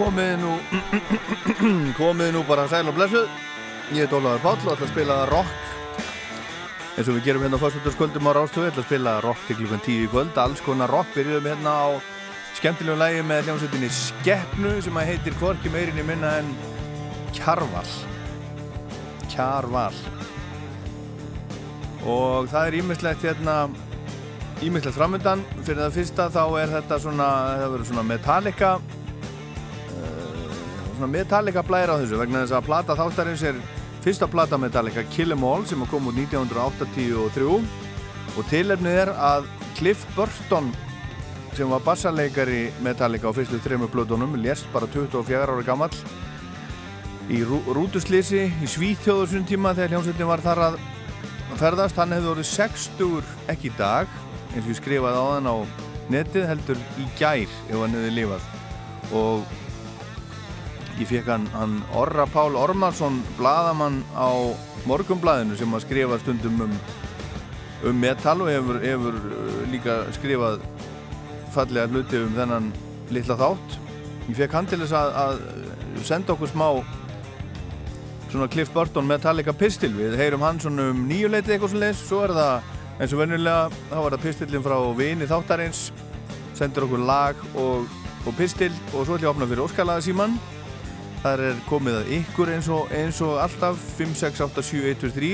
Komið nú komið nú bara sæl og blessuð. Ég heit Ólaður Páll og ætla að spila rock. Eins og við gerum hérna á fyrstutaskvöldum á Rástöðu ætla að spila rock til klukkan 10 í kvöld. Alls konar rock, byrjuðum hérna á skemmtilegum lægi með hljómsveitinni Skeppnu sem að heitir Kvorki meirinni minna en Kjarval. Kjarval. Og það er ímislegt hérna ímislegt framöndan fyrir það fyrsta þá er þetta svona það verður svona Metallica svona Metallica blæra á þessu vegna þess að plata þáttarins er fyrsta plata Metallica Kill 'Em All sem kom út 1983 og tilefnið er að Cliff Burton sem var bassarleikari Metallica á fyrstu þrejum blöðunum lést bara 24 ára gammal í rú rútuslýsi í Svíþjóður svona tíma þegar hljómsveitin var þar að ferðast. Hann hefði orðið 60 ekki í dag eins og ég skrifaði á þann á netið heldur í gær ef hann hefði lifað. Og ég fekk hann, hann Orra Pál Ormarsson bladamann á morgumblæðinu sem að skrifa stundum um, um metal og hefur, hefur uh, líka skrifað fallega hluti um þennan litla þátt. Ég fekk hann til þess að, að senda okkur smá svona Cliff Burton Metallica pistil. Við heyrum hann svona um nýjuleiti eitthvað svona leys svo er það eins og vennilega þá var það pistilin frá vini þáttarins. Sendur okkur lag og, og pistil og svo ætlum ég að opna fyrir Óskalaða síman þar er komið að ykkur eins og, eins og alltaf 5, 6, 8, 7, 1, 2, 3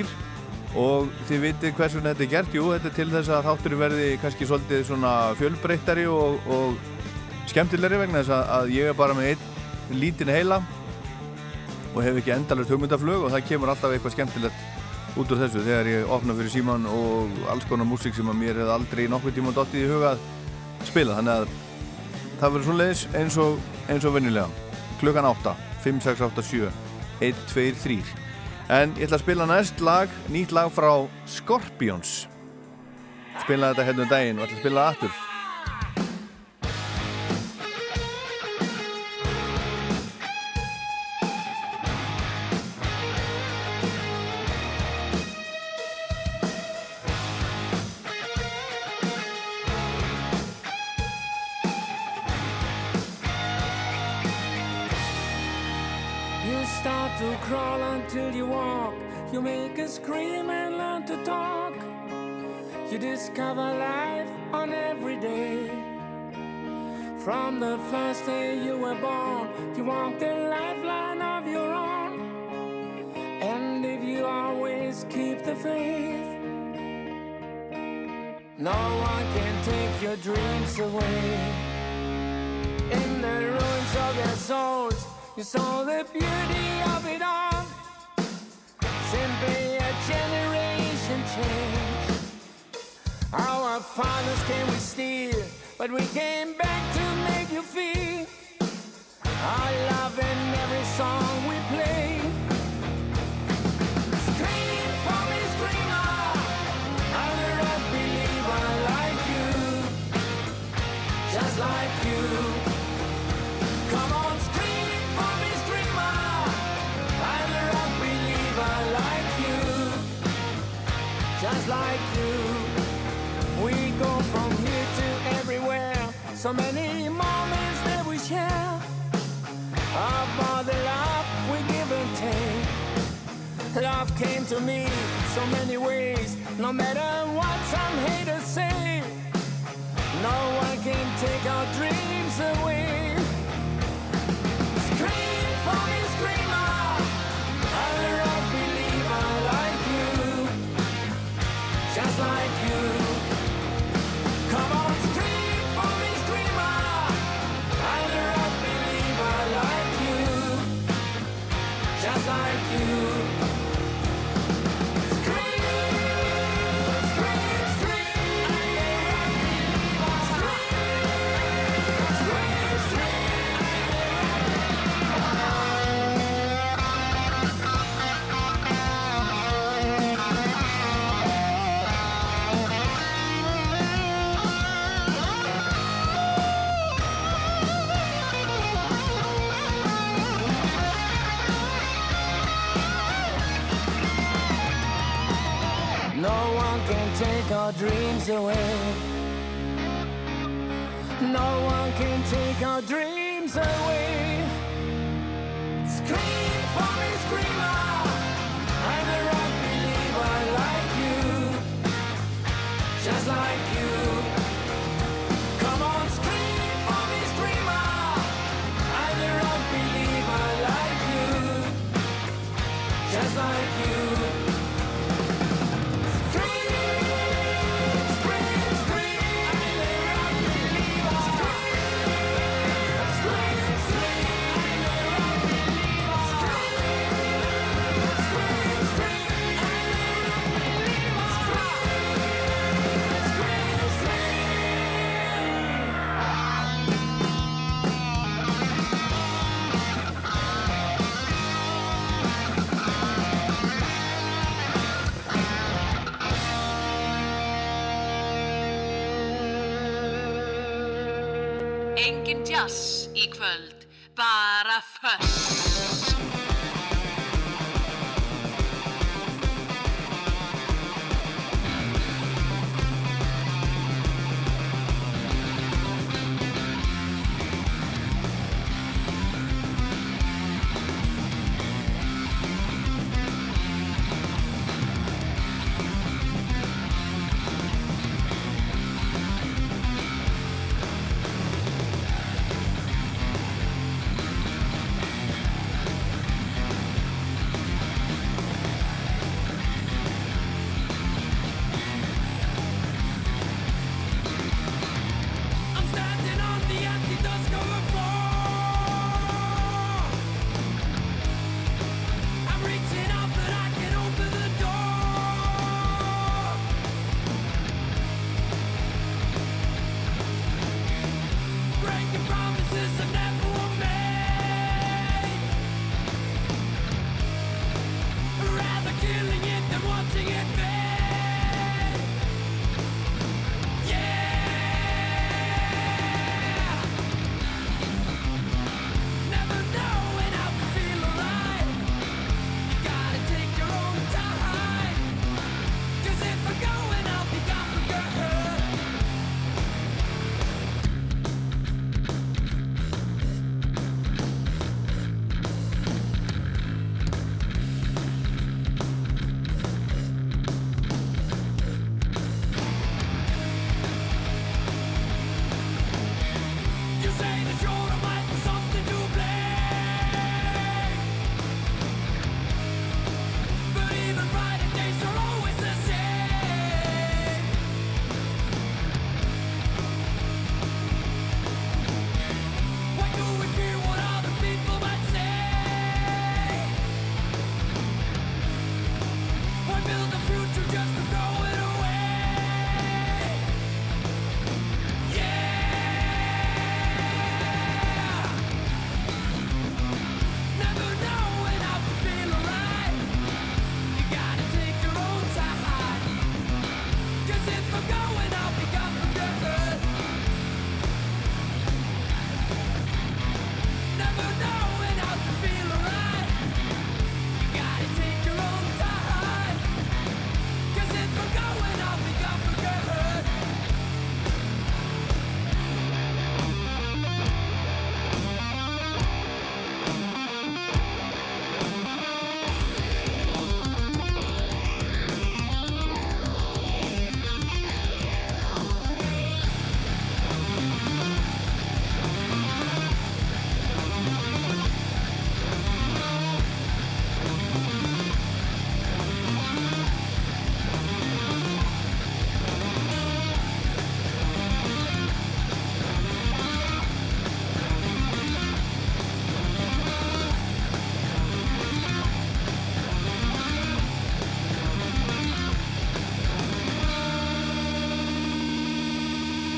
og þið vitið hvers vegna þetta er gert? Jú, þetta er til þess að þátturinn verði kannski svolítið svona fjölbreyttari og, og skemmtilegri vegna þess að, að ég er bara með einn lítinn heila og hef ekki endalast hugmyndaflög og það kemur alltaf eitthvað skemmtilegt út úr þessu þegar ég opna fyrir síman og alls konar músík sem að mér hef aldrei nokkuð tíma dottið í hugað spila. Þannig að það verður svo leiðis eins og, og vennilega klukkan 8 5, 6, 8, 7 1, 2, 3 en ég ætla að spila næst lag nýtt lag frá Scorpions. Spila þetta hérna um daginn og ætla að spila það aftur our dreams away.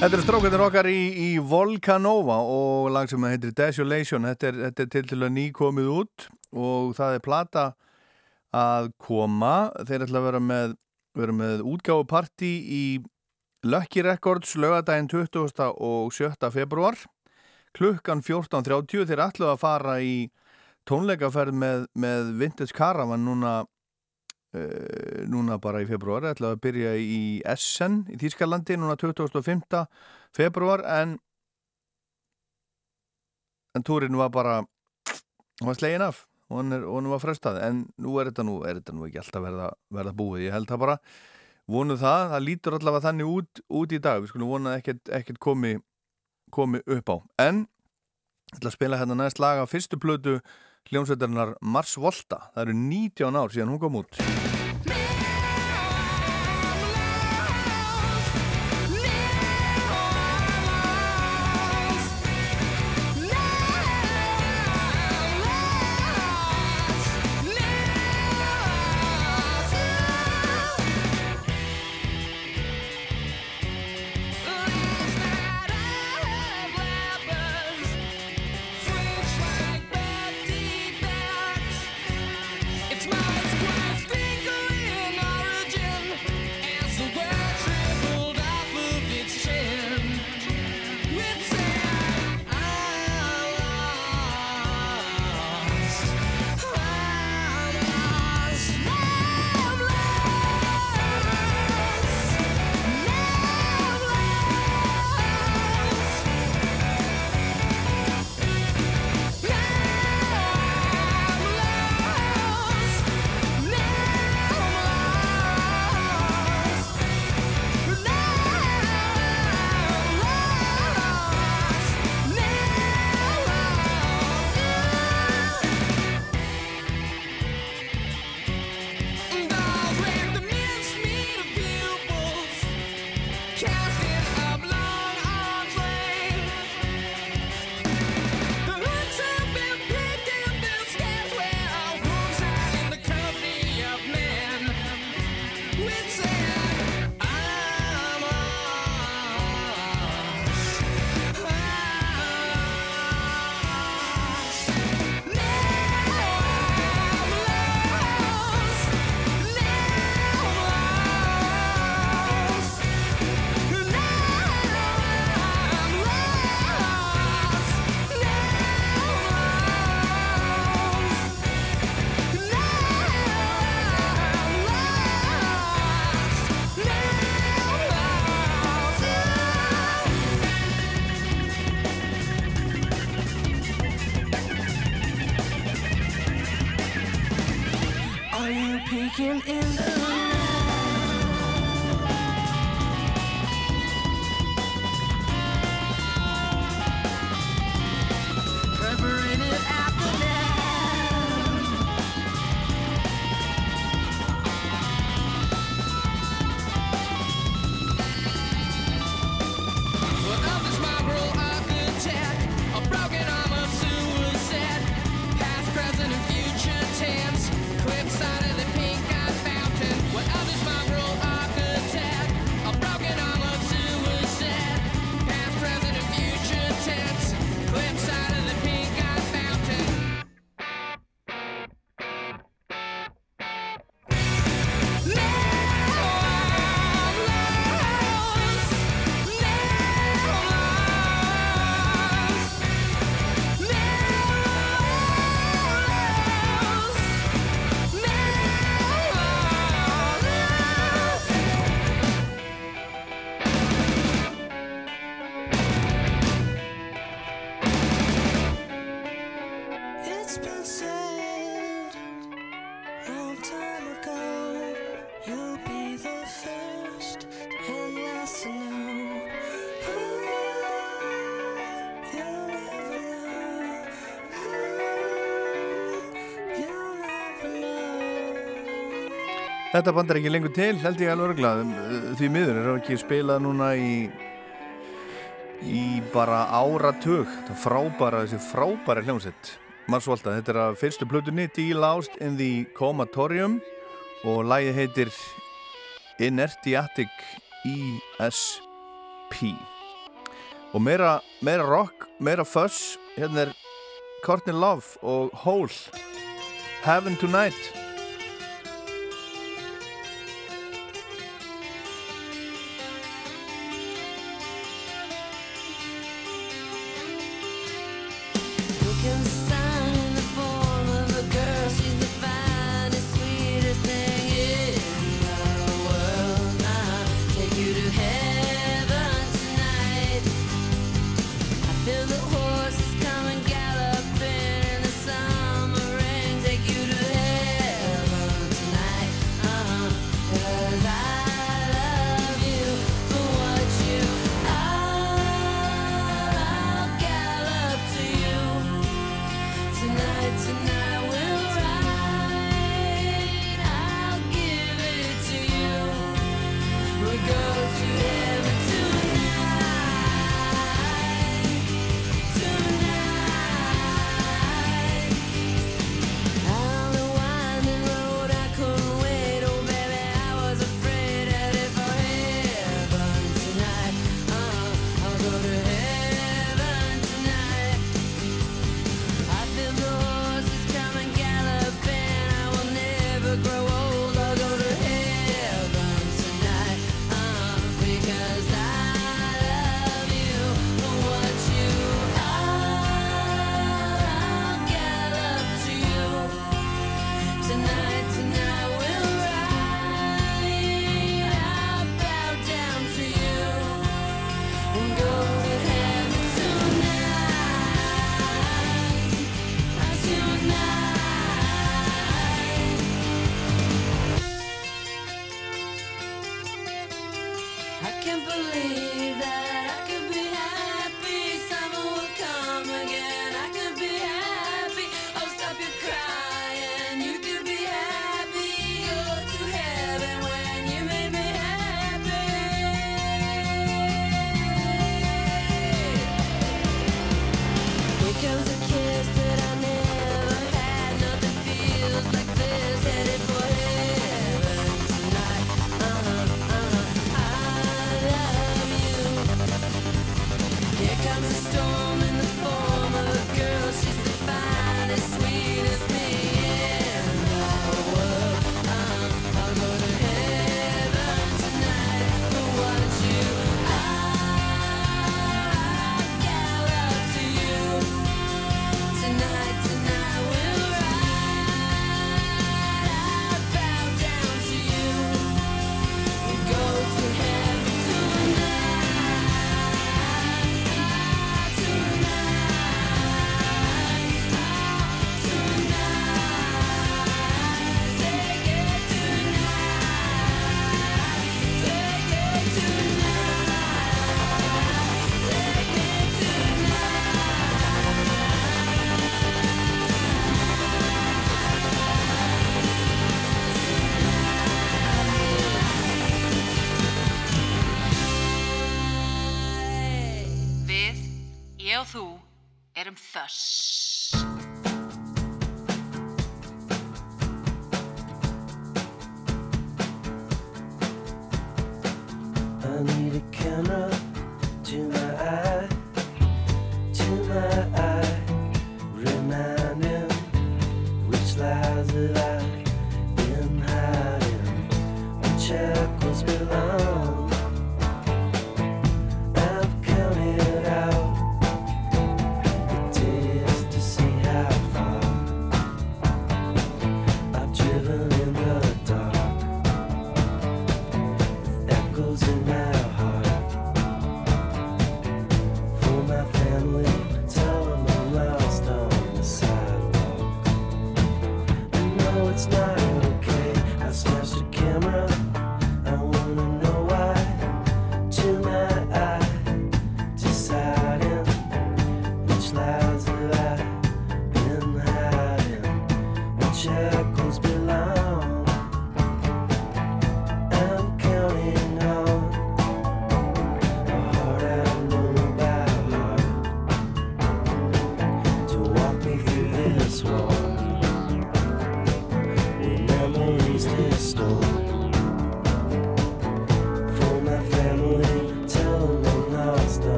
Þetta eru strókarnir okkar í, í Volcanova og lag sem heitir Desolation. Þetta er, þetta er til til að nýkomið út og það er plata að koma. Þeir ætla að vera með, með útgáfuparti í Lucky Records lögadaginn 20. og 7. februar klukkan 14.30. Þeir ætla að fara í tónleikaferð með, með Vintage Caravan núna núna bara í februar ætlaði að byrja í Essen í Þýskalandi núna 25. februar en en túrin var bara hann var slegin af. Og hann var frestað en nú er þetta nú, er þetta nú ekki alltaf verða, verða búið. Ég held það bara, vonu það það lítur allavega þannig út, út í dag. Við skulum vona að ekkert, ekkert komi komi upp á, en ég ætla að spila hérna næst lag af fyrstu plötu hljómsveitarinnar Mars Volta það eru 19 ár síðan hún kom út Þetta band er ekki lengur til, held ég alveg örglað því miður er ekki spilað núna í í bara áratug? Þetta frábæra, þessi frábæra hljómsett Marsvolta, þetta er að fyrstu plötunni D-Loused in the Comatorium. Og lægi heitir Inertiatic ESP og meira, meira rock, meira fuzz hérna er Courtney Love og Hole. Heaven Tonight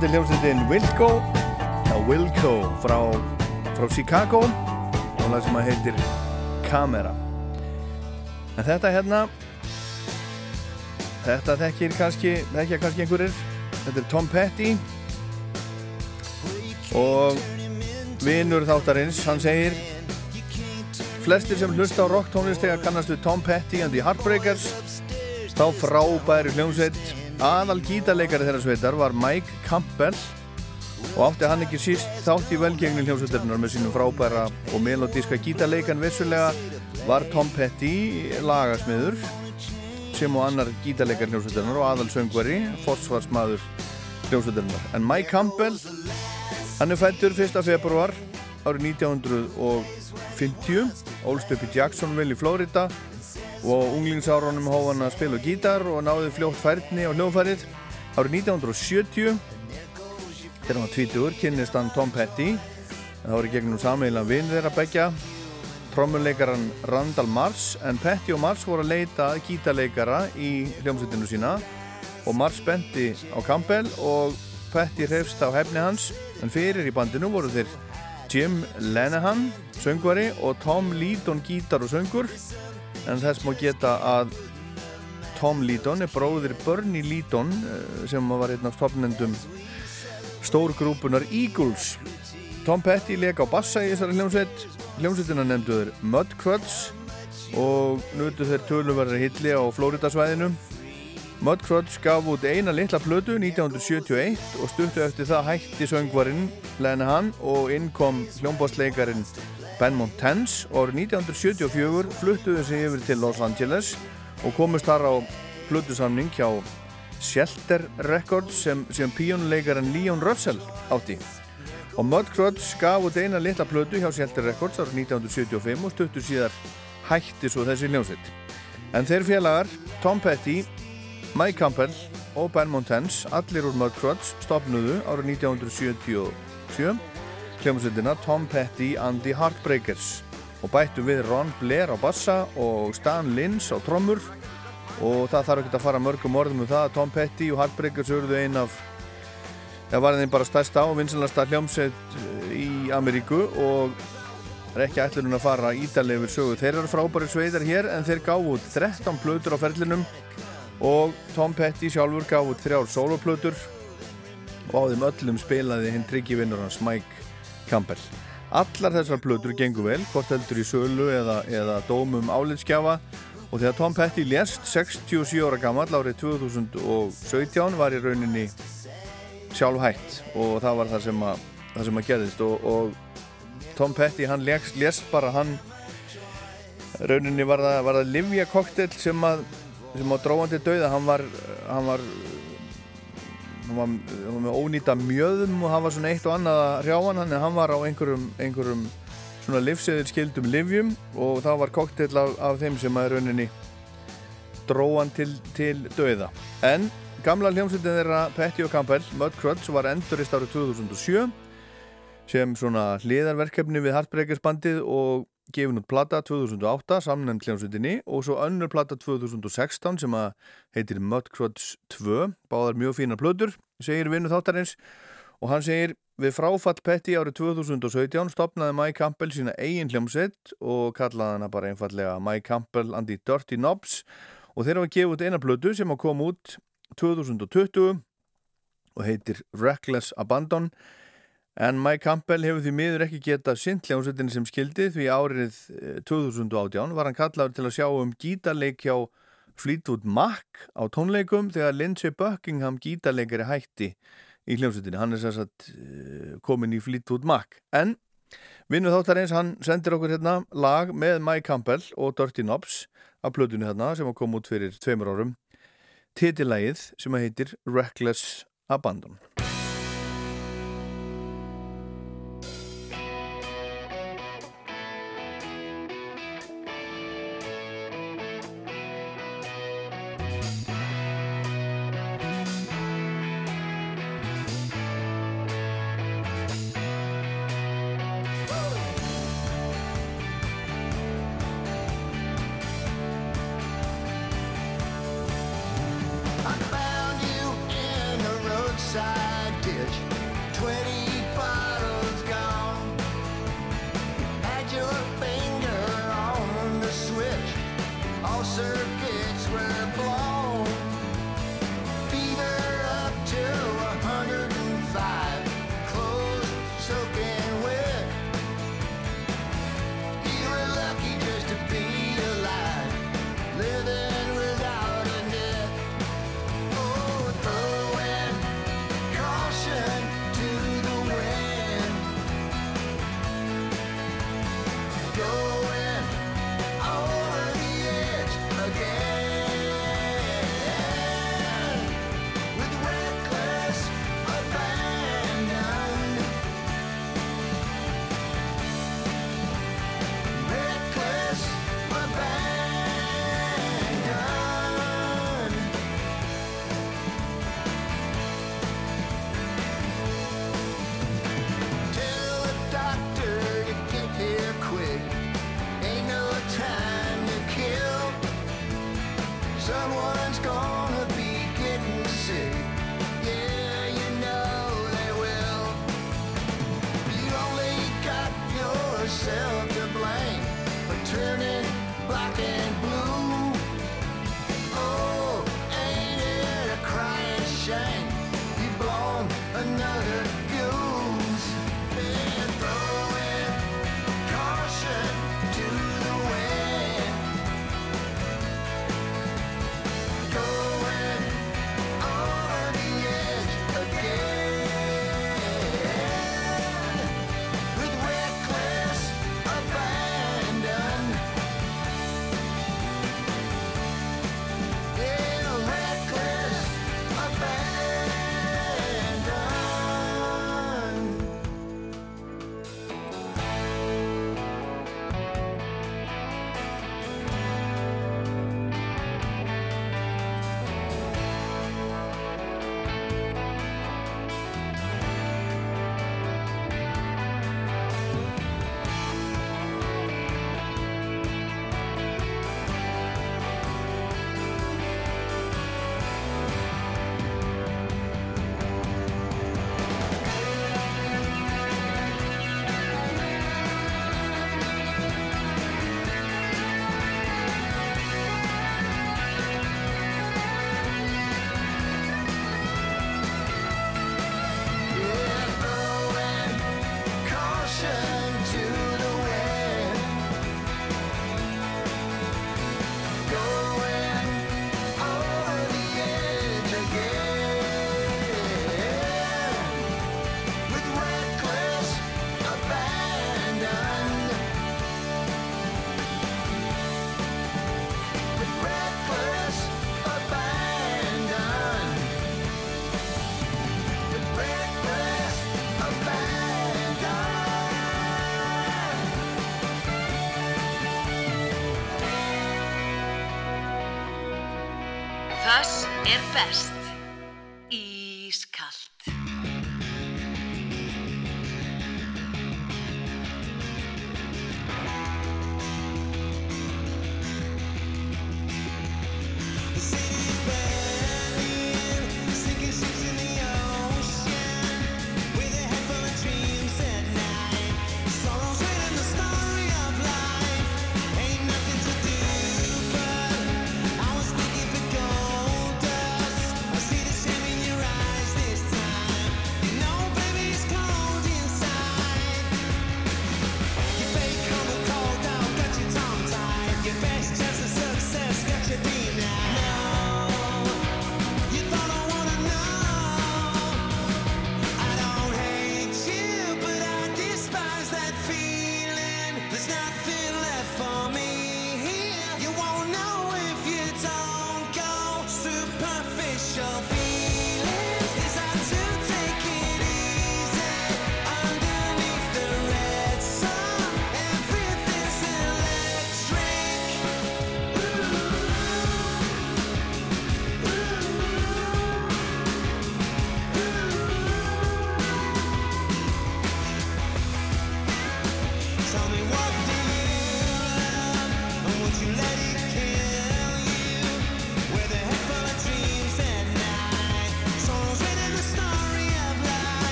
Þetta er hljómsveitin Wilco. Wilco frá, frá Chicago. Og það sem að heitir Camera. En þetta hérna þetta þekkir kannski þekkja kannski einhverjir. Þetta er Tom Petty. Og vinur þáttarins hann segir flestir sem hlusta á rock tónlist þegar kannast við Tom Petty and the Heartbreakers þá frábæri hljómsveit aðal gítarleikari þeirra sveitar var Mike Campbell og átti hann ekki síst þátt í velgengni hljómsveitarinnar með sínum frábæra og melodíska gítarleikan vissulega var Tom Petty lagasmiður sem og annar gítarleikar hljómsveitarinnar og aðal söngvari forsvarsmaður hljómsveitarinnar en Mike Campbell hann er fættur 1. februar árið 1950 ólst upp í Jacksonville í Florida og unglingsárunum hóf hann að spila gítar og náði fljótt færni á hljóðfærið. Árið 1970 þegar hann var 20 kynnist hann Tom Petty. Það voru gegnum sameilan vinn þeirra begja trommuleikaran Randall Mars en Petty og Mars voru að leita gítarleikara í hljómsveitinu sína. Og Mars benti á Campbell og Petty hrefst á hefni hans. En fyrir í bandinu voru þeir Jim Lenehan, söngvari og Tom Leadon, gítar og söngur en þess má geta að Tom Leadon er bróðir Bernie Leadon eh, sem var einn af stopnendum stórgrúpunar Eagles. Tom Petty leik á bassa í þessari hljómsveit. Hljómsveitina nefnduður Mudcruds og nutu þeir töluverðar hilli á Florida svæðinu Mudcrutch gaf út eina litla plötu 1971 og stuttu eftir það hætti söngvarinn Lenahan og inn kom hljómbásleikarin Ben Montans og árið 1974 fluttuðu sig yfir til Los Angeles og komust þar á plötusamning hjá Shelter Records sem, sem píónuleikarin Leon Russell átti. Og Mudcrutch gaf út eina litla plötu hjá Shelter Records árið 1975 og stuttu síðar hætti svo þessi hljómsveit. En þeir félagar Tom Petty Mike Campbell og Ben Montans, allir úr Mudcrutch, stopnuðu árið 1977 hljómsveitina Tom Petty and the Heartbreakers. Og bættu við Ron Blair á bassa og Stan Lins á trommur. Og það þarf ekki að fara mörgum orðum um það að Tom Petty og Heartbreakers urðu ein af það var þeim bara stærsta og vinsalasta hljómsveit í Ameríku. Og er ekki ætlunum að fara ídalegur sögu. Þeir eru frábæri sveitar hér en þeir gáðu út 13 plötur á ferlinum. Og Tom Petty sjálfur út þrjár soloplötur og á þeim öllum spilaði hinn tryggivinnur hans Mike Campbell. Allar þessar plötur gengur vel, hvort heldur í sölu eða, eða dómum álitskjafa og þegar Tom Petty lést 67 ára gammal árið 2017 var í rauninni sjálf hætt. Og það var það sem að, það sem að gerðist. Og, og Tom Petty hann lést, lést bara hann rauninni var það, var það Livia koktel sem að sem á dróðandi dauða. Hann var hann var hann var, hann var með ónýta mjöðum og hann var svona eitt og annað að hrjáan hann en hann var á einhverjum, einhverjum svona livseðil skildum livjum og það var koktel af, af þeim sem að rauninni dróðan til, til dauða. En gamla hljómsveitin þeirra Petty og Campbell Mudcrutch var endurist árið 2007 sem svona hliðarverkefni við Heartbreakers bandið og gefin út plata 2008 samnefnd hljómsveitinni og svo önnur plata 2016 sem að heitir Mudcrutch 2 báðar mjög fína plötur, segir vinnu þáttarins. Og hann segir við fráfatt Petty árið 2017 stopnaði Mike Campbell sína eigin hljómsveit og kallaði hana bara einfallega Mike Campbell and the Dirty Knobs. Og þeir hafa gefið út eina plötu sem að koma út 2020 og heitir Reckless Abandon en Mike Campbell hefur því miður ekki getað sint hljómsveitinni sem skildi því árið 2018 var hann kallaður til að sjá um gítarleik hjá Fleetwood Mac á tónleikum þegar Lindsey Buckingham gítarleikari hætti í hljómsveitinni, hann er sérsagt komin í Fleetwood Mac. En vinnu þáttar eins, hann sendir okkur hérna lag með Mike Campbell og Dirty Knobs af plötunni hérna sem kom út fyrir tveimur árum. Titilægið sem heitir Reckless Abandon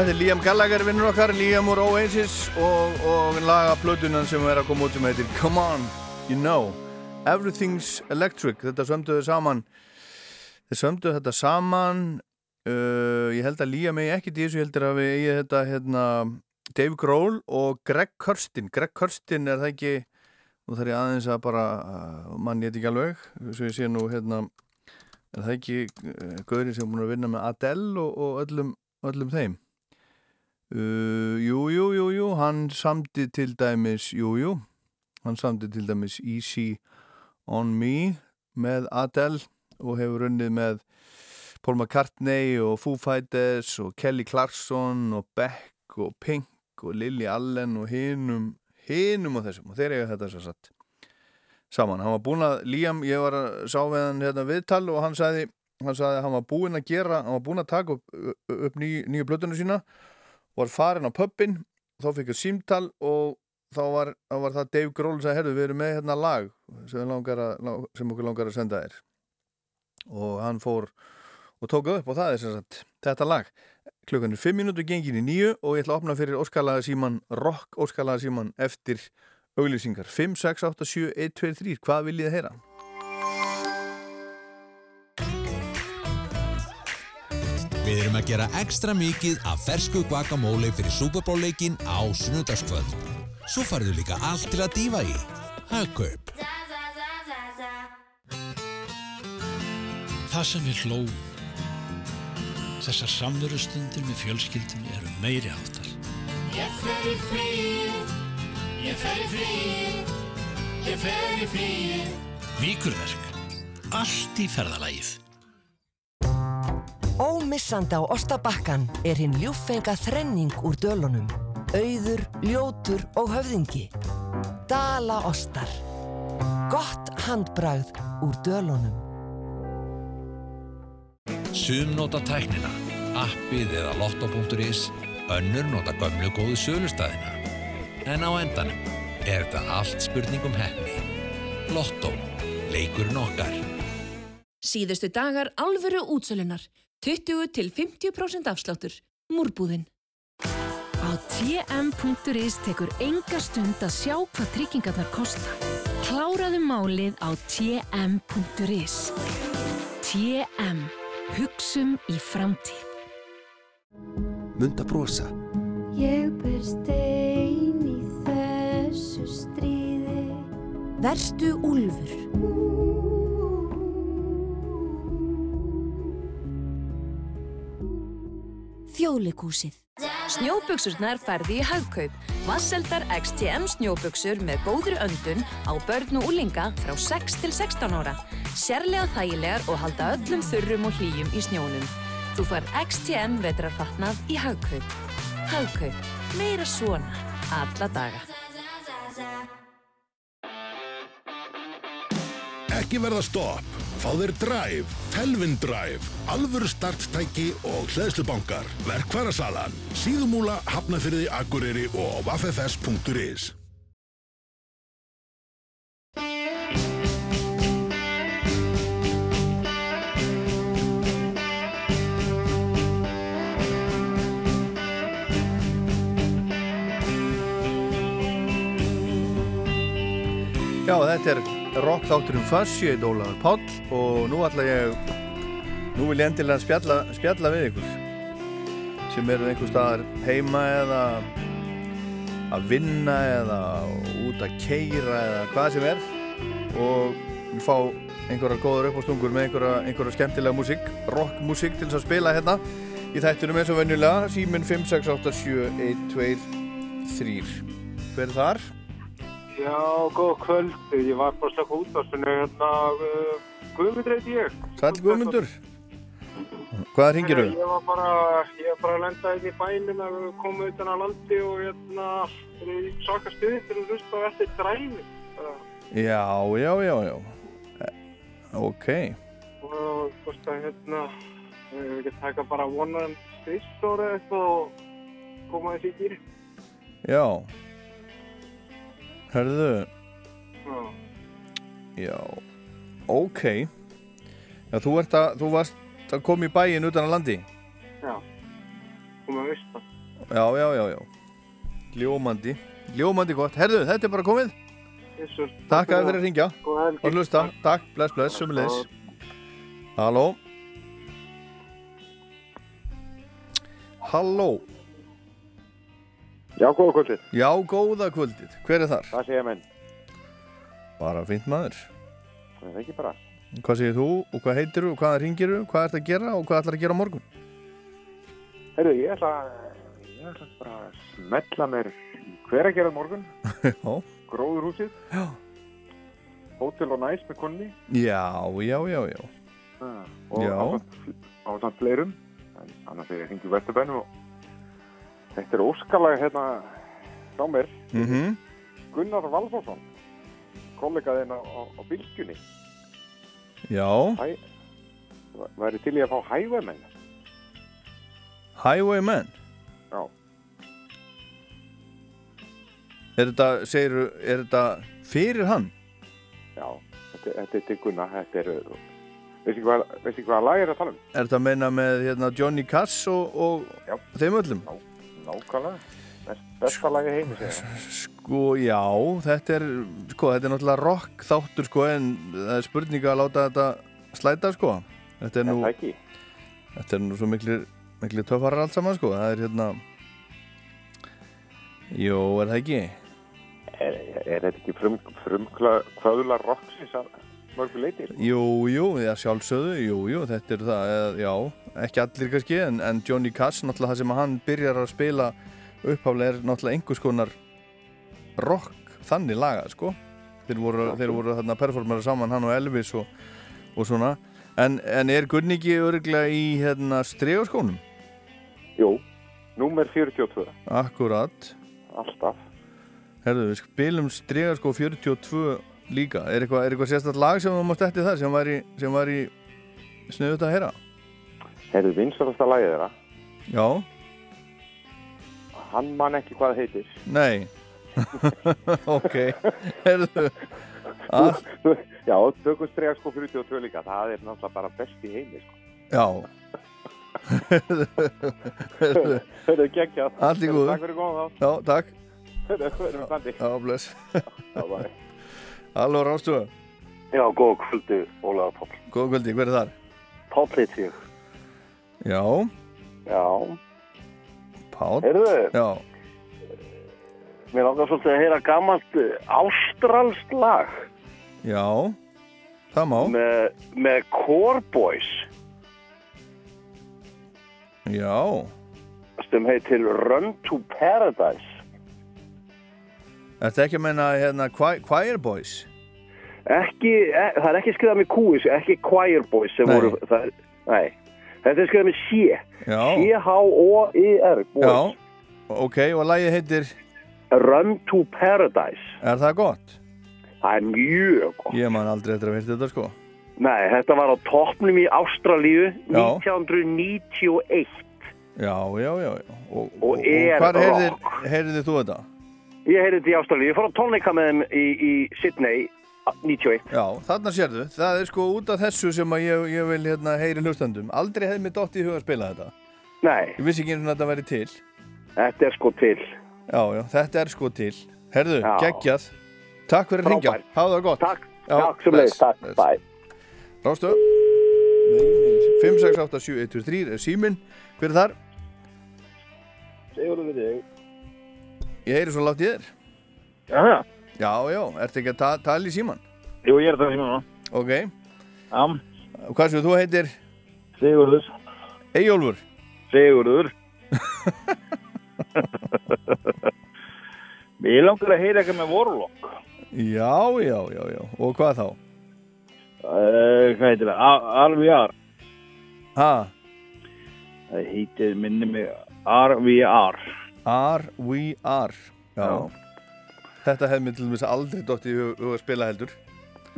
Þetta er Liam Gallagher vinnur okkar, Liam úr Oasis og, og laga plötunan sem er að koma út sem heitir Come On, You Know. Everything's Electric, þetta sömduðu saman þeir sömduðu þetta saman uh, ég held að Liam eigi ekki í þessu, ég heldur að við eigi þetta hérna, Dave Grohl og Greg Kurstin Greg Kurstin er það ekki nú þarf ég aðeins að bara uh, mann ég ekki alveg, svo ég sé nú hérna er það ekki uh, Gaurinn sem er búin að vinna með Adele og, og öllum, öllum þeim Uh, jú, jú, jú, hann samdi til dæmis, jú, jú, hann samdi til dæmis Easy on Me með Adele og hefur unnið með Paul McCartney og Foo Fighters og Kelly Clarkson og Beck og Pink og Lily Allen og hinum, hinum og þessum og þeir eiga þetta svo satt saman. Hann var búinn að, Liam, ég var að sá við hann hérna viðtal og hann sagði, hann sagði að hann var búinn að gera, hann var búinn að taka upp, upp ný, nýju blötunum sína var farin á pubin þá fikk ég símtal og þá var, þá var það Dave Grohl sem herru, við erum með hérna lag sem, langar að, sem okkur langar að senda þér. Og hann fór og tók upp og það er sem sagt þetta lag. Klukkan er 5 minútur gengin í nýju og ég ætla að opna fyrir óskalaða síman rock óskalaða síman eftir auglýsingar. 5, 6, 8, 7, 1, 2, 3 hvað viljið þið heyra? Við erum að gera ekstra mikið af fersku guacamole fyrir Super Bowl leikin á sunnudagskvöld. Svo farðu líka allt til að dýfa í. Hagkaup. Það sem við hlóum. Þessar samverustundir með fjölskyldunni eru meiri áttar. Ég fer í fríið, ég fer í fríið, ég fer í fríið. Víkurverk. Allt í ferðalagið. Ómissandi á Ostabakkan er hinn ljúffenga þrenning úr dölunum. Auður, ljótur og höfðingi. Dala Ostar. Gott handbragð úr dölunum. Sum nota tæknina, appið eða lotto.is, önnur nota gömlu góðu sölustæðina. En á endanum er þetta allt spurningum hefni. Lotto, leikurinn okkar. Síðustu dagar alvöru útsölunar. 20 til 50% afsláttur. Múrbúðin. Á tm.is tekur enga stund að sjá hvað tryggingarnar kosta. Kláraðu málið á tm.is. TM. Hugsum í framtíð. Munda brosa. Ég ber stein í þessu stríði Verstu úlfur. Þjóðleikúsið. Snjóbuksurnar færði í hagkaup. Vasseldar XTM snjóbuksur með góðri öndun á börn og úlinga frá 6 til 16 ára. Sérlega þægilegar og halda öllum þurrum og hlýjum í snjónum. Þú fær XTM vetrarfatnað í hagkaup. Hagkaup. Meira svona. Alla daga. Ekki verða stopp. Fá þér Drive, Telvin Drive, alvöru starttæki og hlæðslubankar. Verkværasalan, síðumúla, hafnafyrði, akureyri og vaffs.is. Já, þetta er rock þátturinn Fuss, ég heit Ólafur Páll og nú ætla ég, nú vil ég endilega spjalla, spjalla við ykkur sem eru einhver staðar heima eða að vinna eða út að keira eða hvað sem er og við fá einhverja góður uppástungur með einhverja, einhverja skemmtilega músík, rockmusík til þess að spila hérna í þættunum eins og venjulega, síminn 5687123 Hver er þar? Já, góð kvöld. Ég var bara að slaka út á svona hérna, uh, Guðmundur heiti ég. Sæll Guðmundur Hvað ringir Ég var bara, ég var bara að lenda inn í bænum að koma utan á landi og hérna, svaka stuði til að hlusta á eftir dræmi. Já, já, já, já Eh, Ok Og þú veist að hérna, ég vil ekki taka bara vonan styrst eitthvað og koma þessi í gýri. Já Hörðu. Já. Já. Ok. Já, þú ert að, þú varst að koma í bæinn utan að landi. Já, koma að vista. Já, já, já, já. Ljómandi. Ljómandi gott. Herðu, þetta er bara komið. Jesus. Takk að þið fyrir að ringja. Og hlusta. Takk, bless, bless, sumulegis Halló. Halló Já, góða kvöldið. Já, góða kvöldið Hver er þar? Það segja menn. Bara fínt maður Það er ekki bara. Hvað segir þú og hvað heitir þú og hvaða ringir þú hvað ert að gera og hvað ætlar að gera morgun? Herru, ég ætla, ég ætla bara að smetla mér hver að gera morgun. Já. Gróðurhúsið. Já. Hótel og næs með konni. Já, já, já, já Ah, og Já. á samt fleirum. En annars er ég hringi Vesturbænum og þetta er óskalag hérna frá mér. Mhm. Gunnar Valþórsson, kollegaðinn á, á, á bylgjunni. Já, Hæ, væri til ég að fá hægvemenn. Highwayman Já. Er þetta, segir er þetta fyrir hann? Já, þetta, þetta er til Gunnar, þetta er, veistu hvað, veistu hvað lag er að tala um? Er þetta að meina með hérna, Johnny Cass og, og þeim öllum? Nákvæmlega, Best, besta lagi heimi. Sko, já, þetta er, sko, þetta er náttúrulega rock þáttur, sko, en það er spurninga að láta þetta slæta, sko. Þetta er nú, Er þetta er nú svo miklir, miklir töffarar allt saman, sko. Það er hérna, jú, er það ekki? er þetta ekki frum, frumkvöðla rocksins að mörgu leiti? Jú, jú, já, sjálfsögðu, jú, jú, þetta er það, eða, já, ekki allir kannski, en, en Johnny Cash, náttúrulega það sem hann byrjar að spila uppháflega er náttúrulega einhvers konar rock þannig laga, sko. Þeir voru, þeir voru þarna performera saman, hann og Elvis og, og svona. En, en er Gunni ekki örglega í hérna stregaskónum? Jú, númer 42. Akkurat. Alltaf. Herðu, við spilum stregaskó 42 líka. Er eitthvað, er eitthvað sérstætt lag sem þú mást eftir það sem var í, í sniðut að heyra? Herðu vinsalasta lagið þeirra. Já, Hann man ekki hvað það heitir. nei. ok, herðu. Að, Já, tökum stregaskó 42 líka. Það er náttúrulega bara best í heimi, sko. já. herðu, Hörðu, geggjað. allt í góðu. Takk fyrir góðan þá. Já, takk. Hörðu, verðum við standi. Já, bless. Já, bæ. Halló, Rástuða. Já, góð kvöldi, Ólaður Páll. Góð kvöldi, hver er þar? Páll heit ég. Já, Já, Pál. heyrðu, Já, mér langar svolítið að heyra gammalt eh, ástralst lag já, það má. með, með Core Boys Já, sem heitir Run to Paradise. Þetta ekki að menna hérna Choir Boys? Ekki, e, það er ekki skrifað með kúis, ekki Choir Boys sem Nei. voru, það, er- nei, þetta er skrifað með Já. C-H-O-I-R, Boys. Já, ok, og lagið heitir Run to Paradise. Er það gott? Það er mjög gott. Ég man aldrei eftir að veist þetta sko Nei, þetta var á toppnum í Ástralíu Já. 1991. Já, já, já, já. Og, Og er hvar heyrðir, rock. heyrðir þú þetta? Ég heyrði þetta í Ástralíu, ég fór á tónleika með þeim í, í Sydney 91. Já, þarna sérðu, það er sko út af þessu sem að ég, ég vil hérna heyri hlustandum Aldrei hefði mér dótt í huga að spila þetta Nei, Ég vissi ekki eins og þetta væri til þetta er sko til. Já, já, þetta er sko til Herðu, Já. geggjað Takk fyrir að ringja, hafa það gott Takk, takk sem leiðis, takk, bye. Rástu 5687123 er síminn Hver er þar? Sigurður við þig. Ég heyri svo látt í þér Já, já. Já, já, ertu ekki að ta tala í síman? Jú, ég er það sem núna. Ok Já. Og Hvað sem þú heitir? Sigurður. Eyjólfur Sigurður. Mér langar að heyra eitthvað með Warlock. Já, já, já, já Og hvað þá? Uh, hvað heitir það? A- RVR. Ha? Það heitir minni mig RVR. R-V-R Já. Þetta hefði mér til dæmis aldrei dótt í hug hug að spila heldur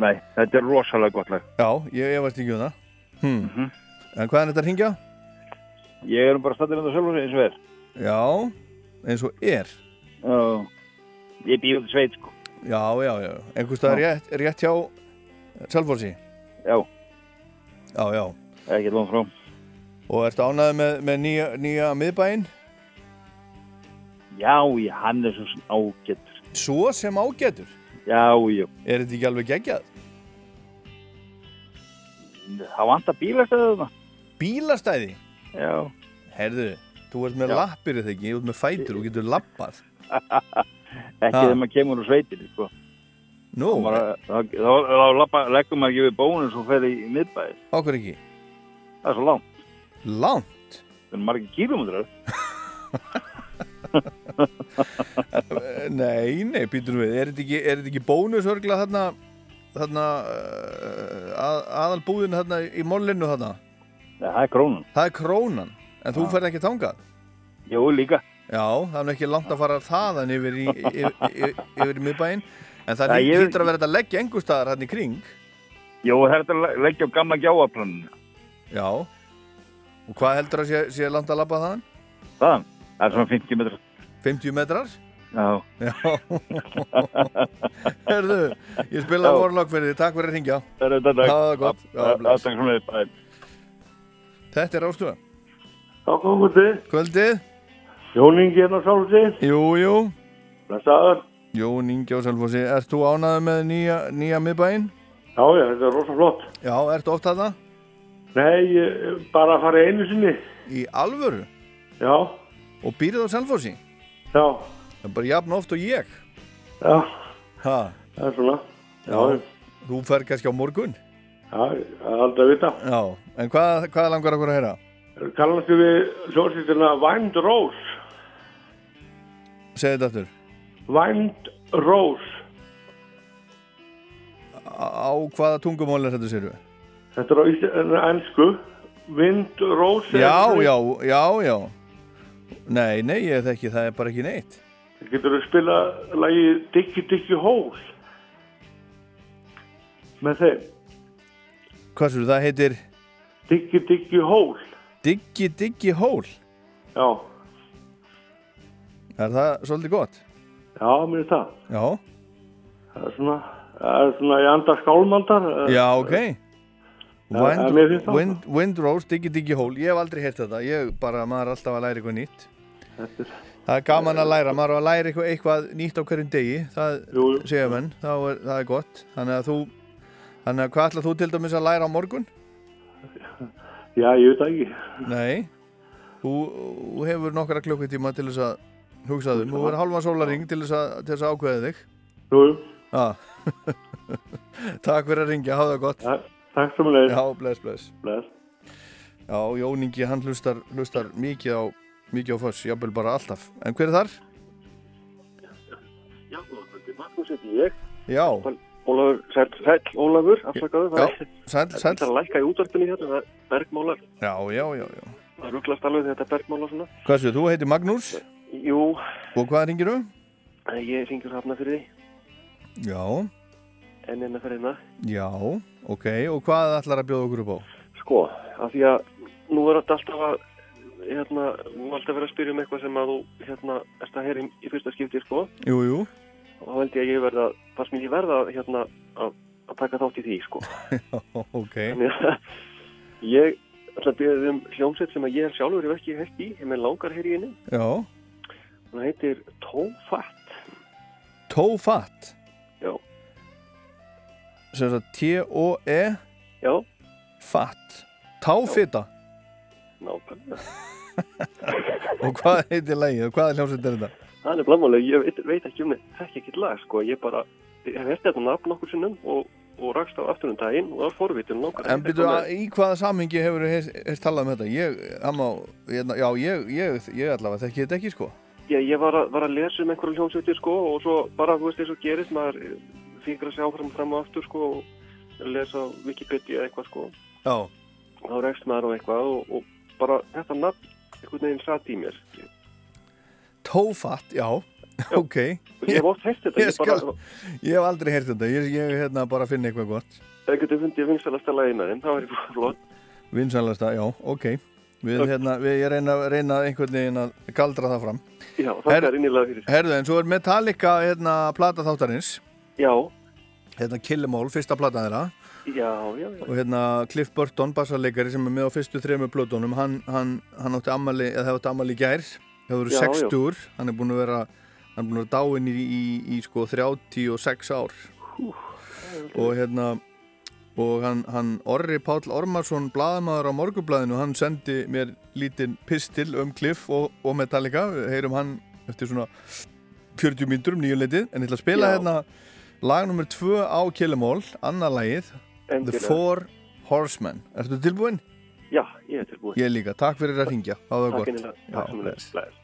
Nei, þetta er rosalega gott lag. Já, ég efast ekki um það hm. Mhm. En hvað er þetta að ringja? Ég er nú bara stættir þetta sjálfur eins og er. Já, eins og er Já. Ég býð út í sveit, sko. Já, já, já Einhvers staðar rétt, rétt hjá Selfossi Já. Já, já Ekki langt frá. Og ertu ánæði með, með nýja, nýja miðbæinn? Já, ég, hann er svo sem ágættur. Svo sem ágætur? Já, já. Er þetta ekki alveg geggjað? Það vantar bílastæðið þarna. Bílastæði? Já. Herðu, þú ert með Já. lappir eða ekki, þú ert með fætur og getur lappað Ekki þegar maður kemur úr sveitinni, sko. Nú, Þá leggur maður ekki við bónus og fer í miðbæði. Ákveð ekki? Það er svo langt. Langt? Það er margir kílómetrar. Eh, Nei, nei, býtum við, er þetta ekki, ekki bónusörgla þarna, þarna uh, að, aðalbúðin þarna í mollinu þarna? Nei, það er krónan. Það er krónan, en þú Já. ferð ekki þangað? Jú, líka. Já, það er ekki langt að fara þaðan yfir í, yfir, yfir, í miðbæinn, en það lí- ég- að vera að leggja engur staðar hann í kring. Jú, það er að leggja á gamla gjáaplaninu. Já, og hvað heldur að sé, sé langt að labba þaðan? Þaðan? Það er svona 50 metrar. 50 metrar? Já. Já. Herðu, ég spila Já. vorlokk fyrir þið, takk fyrir að ringja. Það er það gott. Já, Það. Þetta er ástuða. Kvöldið. Kvöldið. Jón Ingi hérna sálsið. Jú, jú. Blessaður. Jón Ingi á Selfossi. Ert þú ánæður með nýja, nýja miðbæinn? Já, já, þetta er rosa flott. Já, ertu oft þarna? Nei, ég, bara að fara einu sinni. Í alvöru? Já. Og býrið á Selfossi? Já. Það er bara jafn oft og ég. Já. Ha? Það er svona. Já, þú fer kannski á morgun? Já, það er aldrei að vita. Já, en hvað, hvað langar okkur að heyra? Kallastu við hljómsveitina Wind Rose. Segðu þetta aftur. Wind Rose. Á, hvaða tungumál er þetta sér við? Þetta er á ennsku. Wind Rose. er Já, já, já, já. Nei, nei, ég þekki, það er bara ekki neitt. Getur þú spila lagið Diggy Diggy Hole með þeim? Hvað svo, það heitir Diggy Diggy Hole. Diggy Diggy Hole? Já. Er það svolítið gott? Já, mér er það. Já. Það er svona, það er svona í anda skálmaldar. Já, ok. Já, en mér finnst það. Wind, Windrose, Diggy Diggy Hole, ég hef aldrei heyrt þetta, ég bara, maður er alltaf að læra eitthvað nýtt. Er, Það er gaman að læra, maður að læra eitthvað, eitthvað nýtt á hverjum degi, það segja menn, þá er, það er gott. Þannig að þú, þannig að hvað ætlað þú til dæmis að læra á morgun? já, ég veit það ekki. Nei, þú, þú hefur nokkra klukkutíma til þess að hugsa þum, þú verður halva sólaring til þess að, til þess að ákveða þig. Jú. Já. Takk fyrir að ringja, hafa það gott. Ja, takk sem leið. Já, bless, bless. Bless. Já, Jóningi, hann hlustar, hlustar mikið á, mikið á foss, jafnvel bara alltaf. En hver er þar? Já, Magnús heiti ég. Já. Ólafur, sæl, sæl, Ólafur, afsakaðu. Já, það er- sæll, Það er að lækka í útvarpinu hérna, það er bergmálar. Já, já, já, já. Það er rugglast alveg þegar þetta er bergmálar svona. Hvað séu, þú heitir Magnús Jú, og hvað ringir þú? ég ringur hafna fyrir því, Já, en enna fyrir hérna. já, ok, og hvað ætlar að bjóða okkur upp á? Sko, af því að nú er þetta alltaf að, hérna, nú er alltaf verið að spyrja um eitthvað sem að þú, hérna, erst að heyra í, í fyrsta skipti, sko. Jú, jú, Og þá held ég að ég verða, fannst mér ég verða, hérna, að, að taka þátt í því, sko. ok, Þannig að ég ætla að byrja um hljómsveit sem að ég sjálfur hef ekki heyrt í, ég með langar heyri í henni. já, Hún heitir Tófatt. Tófatt, Já. sem sagt T-O-E, Já. fatt, táfita, Nákvæmlega. og hvað heitir lægið, og hvaða hljómsveit er þetta? Það er blámálega, ég veit, veit ekki um þetta, þekki ekki lag, sko. Ég bara, ég hef hert þetta nafn nokkur sinnum og, og rakst á aftur um daginn og það forvitin langar. En byrju, að- í hvaða samhengi hefur þú talað um þetta? Ég, má, ég, já, ég, ég, ég allavega þekki þetta ekki, sko. Ég, ég var, að, var að lesa um einhverju hljómsveitir, sko, og svo bara, þú veist, eins og gerist, maður fyrir að sjá fram, fram og aftur, sko, og lesa Wikipedia eitthvað, sko. Já. Þá rekst maður á eitthvað og, og bara þetta nafn einhvern veginn satt í mér. Tófatt, já, ok. Ég hef oft heyrt þetta, Ég, ég bara- skal, ég hef aldrei heyrt þetta, ég, ég hérna bara finna eitthvað gott. Ef getur fundið vinsalasta með þeim, það var eitthvað flott. Vinsalasta, já, ok. Við, hérna, við, reyna, reyna einhvern veginn að galdra það fram. Já, þakka þér innilega fyrir. Herðu, en svo er Metallica, hérna, plata þáttarins. Já. Hérna, Kill 'Em All, fyrsta plata þeirra. Já, já, já. Og hérna, Cliff Burton, bassarleikari sem er með á fyrstu þremur plötunum, hann, hann, hann átti ammali, eða hefði átti ammali gær. Það voru Já, 60 hann er búin að vera, hann er búin að vera dáinn í, í, í, sko, 36 ár. og hérna og hann, hann Orri Páll Ormarsson blaðamaður á morgublaðinu hann sendi mér lítinn pistil um Cliff og, og Metallica. Heyrum hann eftir svona 40 mínútur um nýjuleitið en ég ætla að spila hérna lag nummer 2 á Killamall annað lagið The. Four Horsemen Ertu tilbúinn? Já, ég er tilbúin. Ég líka, takk fyrir að ringja Takk gott innilega. Takk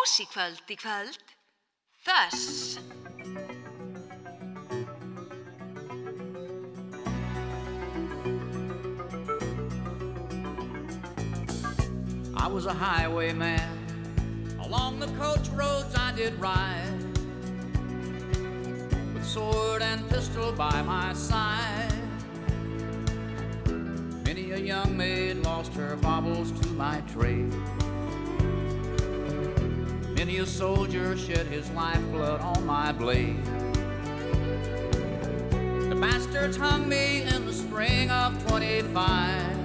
Það er kósi kvöld í kvöld. Þess. I was a highwayman. Shed his lifeblood on my blade. The bastards hung me in the spring of 25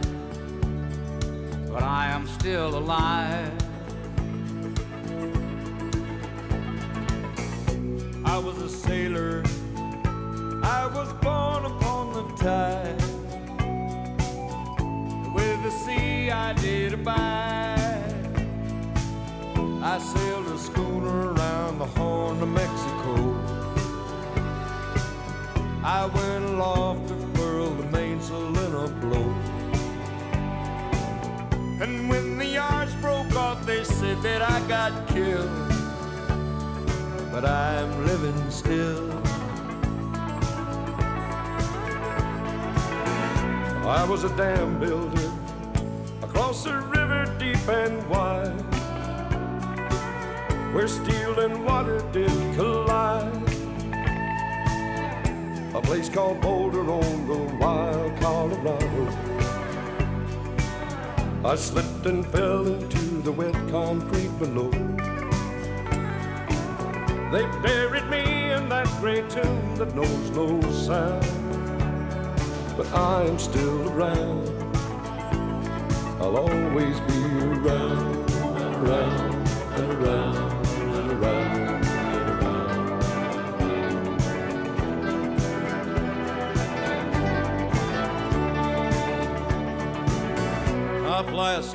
but I am still alive. And fell into the wet concrete below. They buried me in that great tomb that knows no sound. But I am still around. I'll always be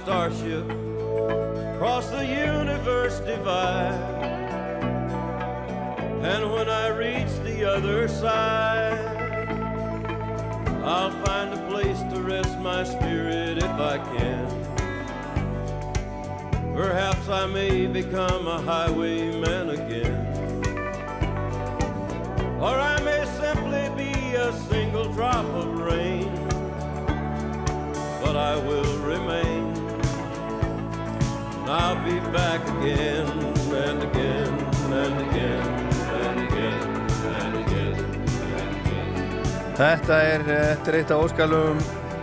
starship across the universe divide. And when I reach the other side, I'll find a place to rest my spirit if I can. Perhaps I may become a highwayman back again and again and again and again and again and again. Er, þetta er eitt af óskalum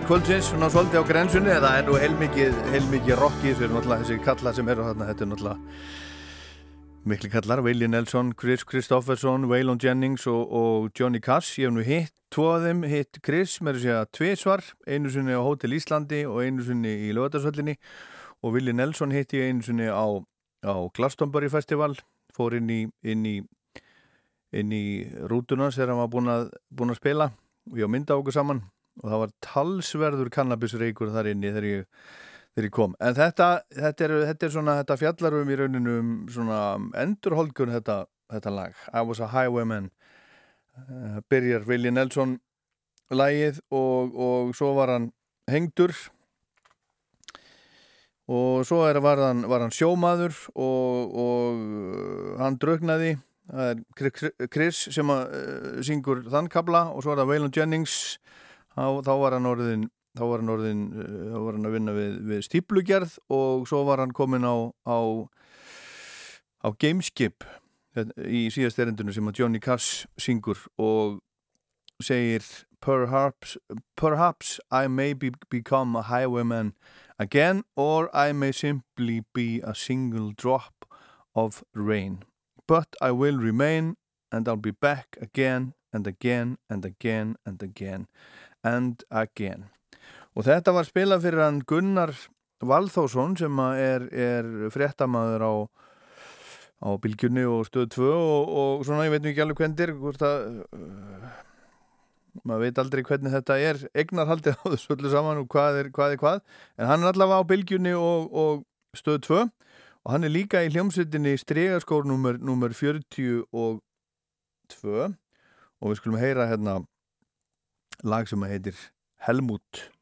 kvöldsins, svona svolítið á grensunni eða er nú heilmikið, heilmikið í þessu, náttúrulega þessi kallar sem eru þarna, þetta er náttúrulega mikli kallar, Willie Nelson, Chris Kristofferson, Waylon Jennings og, og Johnny Cass, ég hef nú hitt tvo af þeim, hitt Chris, með að segja tviðsvar, einu sinni á Hotel Íslandi og einu sinni í Lögadarsvöllinni og Willie Nelson hitt ég einu sinni á, á Glastonbury Festival, fór inn í, inn í, inn í rútuna þegar hann var búin að, búin að spila ég á mynda okkur saman og það var talsverður kannabisreikur þar inni þegar ég þegar ég kom. En þetta, þetta, er, þetta er svona, þetta fjallar um í rauninu um svona endurholgun þetta, þetta lag. I was a highwayman. Uh, byrjar Willie Nelson lagið og, og svo var hann hengdur og svo er, var, hann, var hann sjómaður og, og uh, hann draugnaði. Chris sem að, uh, syngur þann kabla og svo er það Waylon Jennings. Þá, þá var hann orðin þá var hann orðin, þá var hann að vinna við, við stíplugerð og svo var hann komin á á, á Gameskip í síðast erindinu sem að Johnny Cash syngur og segir perhaps, perhaps I may be, become a highwayman again or I may simply be a single drop of rain. But I will remain and I'll be back again and again and again and again and again. Og þetta var spilað fyrir hann Gunnar Valþósson sem er, er fréttamaður á, á Bilgjunni og Stöð 2 og, og svona, ég veit ekki alveg hvernig hvort að uh, maður veit aldrei hvernig þetta er egnarhaldið á þessu öllu saman og hvað er hvað, er hvað. en hann er allavega á Bilgjunni og, og Stöð 2 og hann er líka í hljómsveitinni stregaskór nummer 42 og við skulum heyra hérna lag sem heitir Helmut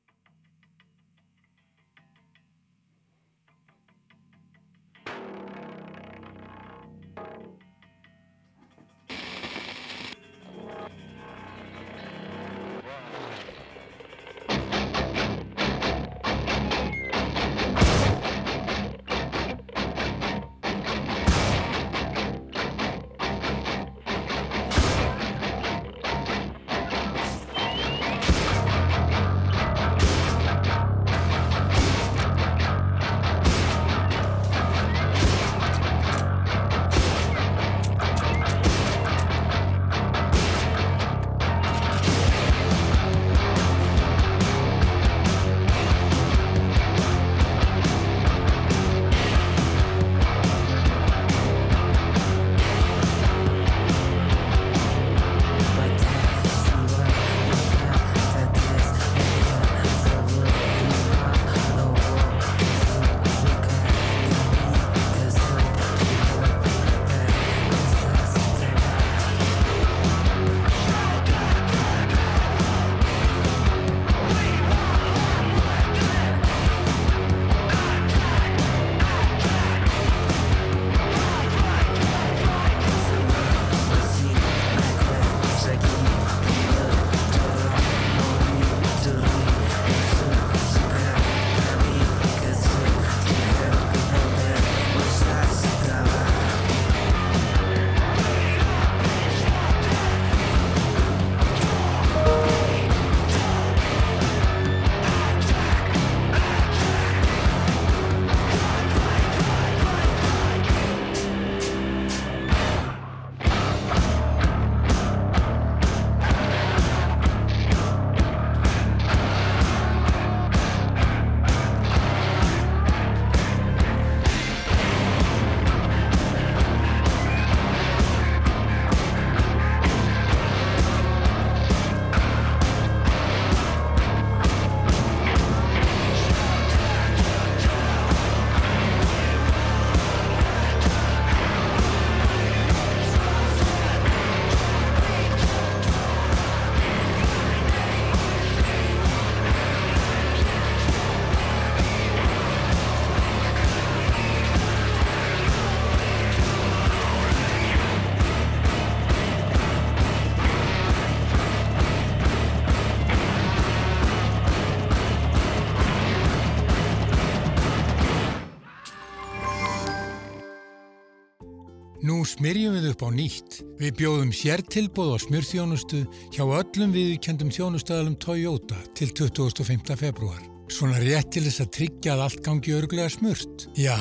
smyrjum við upp á nýtt. Við bjóðum sértilbóð á smyrþjónustu hjá öllum viðkjöndum þjónustöðalum Toyota til 25. februar. Svona rétt til þess að tryggja að allt gangi örglega smurt. Já,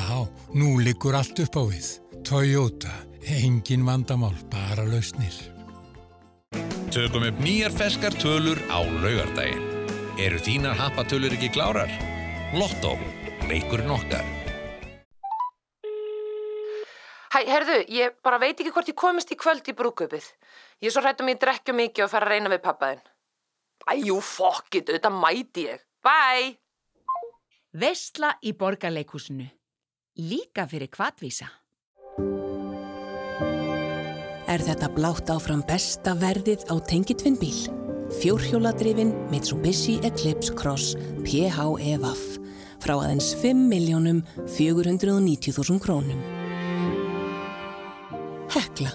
nú liggur allt upp á við. Toyota, engin vandamál, bara lausnir. Tökum upp nýjar ferskar tölur á laugardaginn. Eru þínar happatölur ekki klárar? Lotto, leikurinn okkar. Hæ, herðu, ég bara veit ekki hvort ég komist í kvöld í brúköpið. Ég er svo hrætt um ég drekju mikið og fara að reyna við pappaðinn. Æjú, fuck it, auðvitað mæti ég. Bye! Vesla í borgarleikúsinu. Líka fyrir kvatvísa. Er þetta blátt áfram besta verðið á tengitvinnbíl? Fjórhjóladrifin Mitsubishi Eclipse Cross PHEVAF frá aðeins 5.490.000 krónum. Hekla.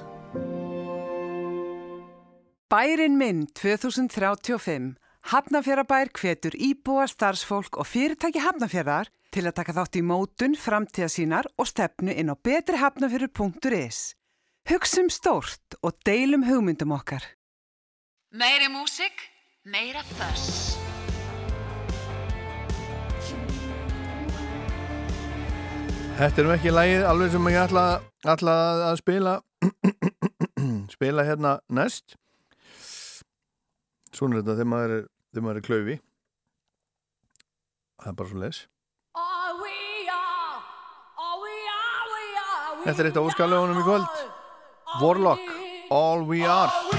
Bærin minn 2035. Hafnafjörabær hvetur íbúa, starfsfólk og fyrirtæki hafnafjörðar til að taka þátt í mótun, framtíða sínar og stefnu inn á betrihafnafjörður.is. Hugsum stórt og deilum hugmyndum okkar. Meiri músik, meira þöss. Þetta er nú ekki lægið alveg sem ég ætla, ætla að spila. Spila hérna næst. Svona er þetta þegar maður er, þegar maður er klaufi. Það er bara svo les. Þetta er eitt af óskalöfunum í kvöld. Warlock, All We Are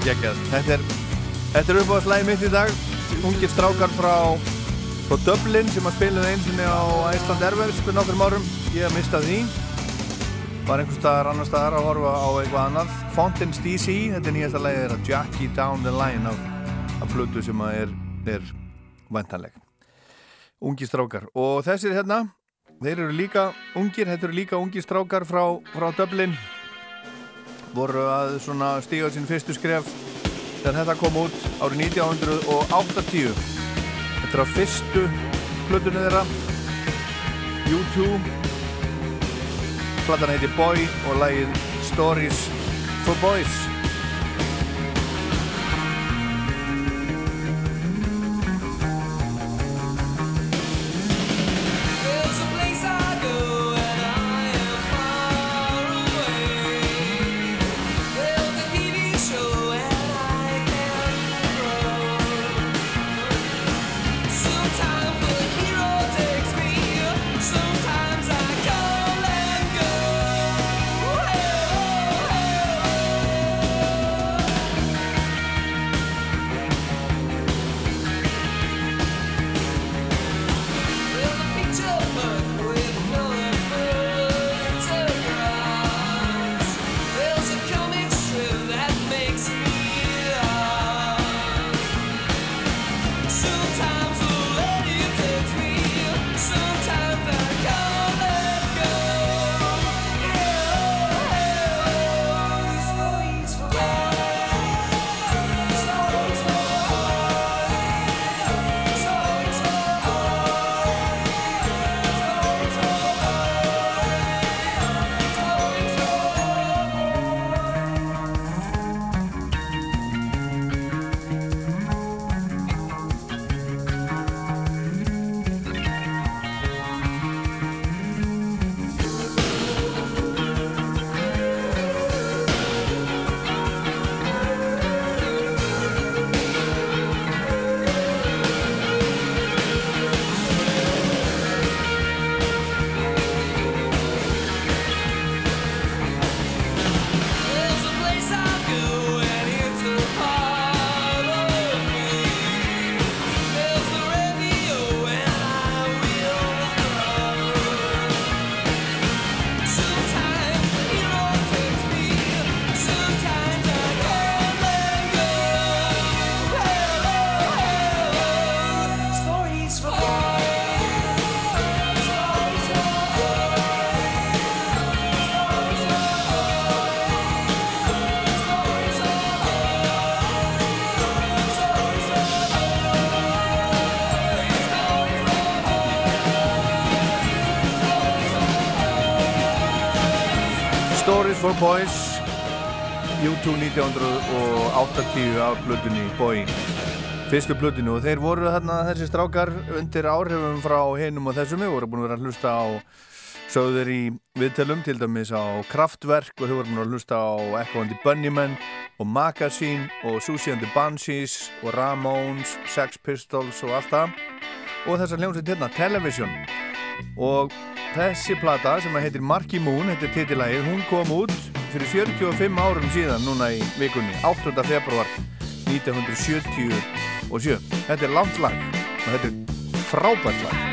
er geggjað. Þetta er, þetta er uppáðast lægið mitt í dag. Ungir strákar frá frá Dublin sem að spilaði einsinni á Æsland Erfers fyrir nokkur mórum ég mista því. Var einhver staðar annar staðar að horfa á eitthvað annað. Fountains DC, þetta er nýjasta lægið er að Jackie Down the Line af, af flutu sem að er, er vantanleg Ungir strákar. Og þessir hérna Þeir eru líka ungir, þetta eru líka ungir strákar frá, frá Dublin voru að stíga sín fyrstu skref þegar þetta kom út árið 1980 Þetta er á fyrstu hlutunni þeirra U2 Platan heiti Boy og lægið Stories for Boys. For Boys U2 1980 af blöðunni Boy fyrstu blöðunni og þeir voru þarna þessi strákar undir áhrifum frá hinum og þessum. Við voru búin að vera að hlusta á sögður í viðtelum til dæmis á Kraftwerk og þau voru búin að hlusta á Echo and the Bunnymen og Magazine og Susie and the Banshees og Ramones, Sex Pistols og allt það. Og þessar hljómsveit hérna, Television og þessi plata sem heitir Marky Moon, þetta er titilægið hún kom út fyrir 45 árum síðan núna í vikunni, 8. februar 1977 þetta er langt lag og þetta er frábært lag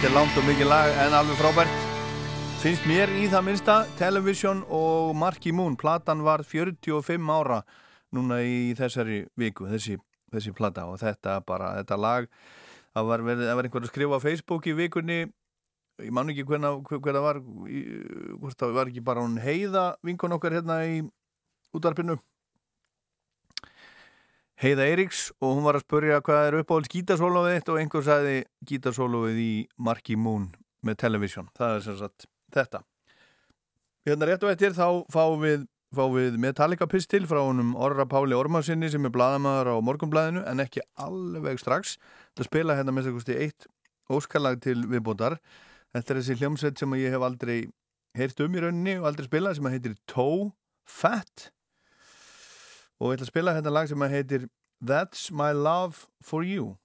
Þetta er langt og mikið lag en alveg frábært. Finnst mér í það minnsta Television og Marky Moon. Platan var 45 ára núna í þessari viku, þessi, þessi plata og þetta bara, þetta lag, það var, var einhver að skrifa á Facebook í vikunni, ég man ekki hvernig það var, hvort það var ekki bara hún heiða vinkun okkar hérna í útvarpinu. Heiða Eiríks og hún var að spurja hvað er uppáhalds gítarsólóið þitt og einhver sagði gítarsólóið í Marky Moon með Television. Það er sem sagt þetta. Hérna rétt og eftir þá fáum við, fáum við Metallica pistil frá honum Orra Páli Ormarsinni sem er bladamæður á morgunblæðinu en ekki alveg strax. Það spila hérna þess að eitt óskalag til viðbótar. Þetta er þessi hljómsveit sem ég hef aldrei heyrt um í rauninni og aldrei spilað sem heitir Toe Fat og ég ætla að spila hérna lag sem heitir For You That's my love for you.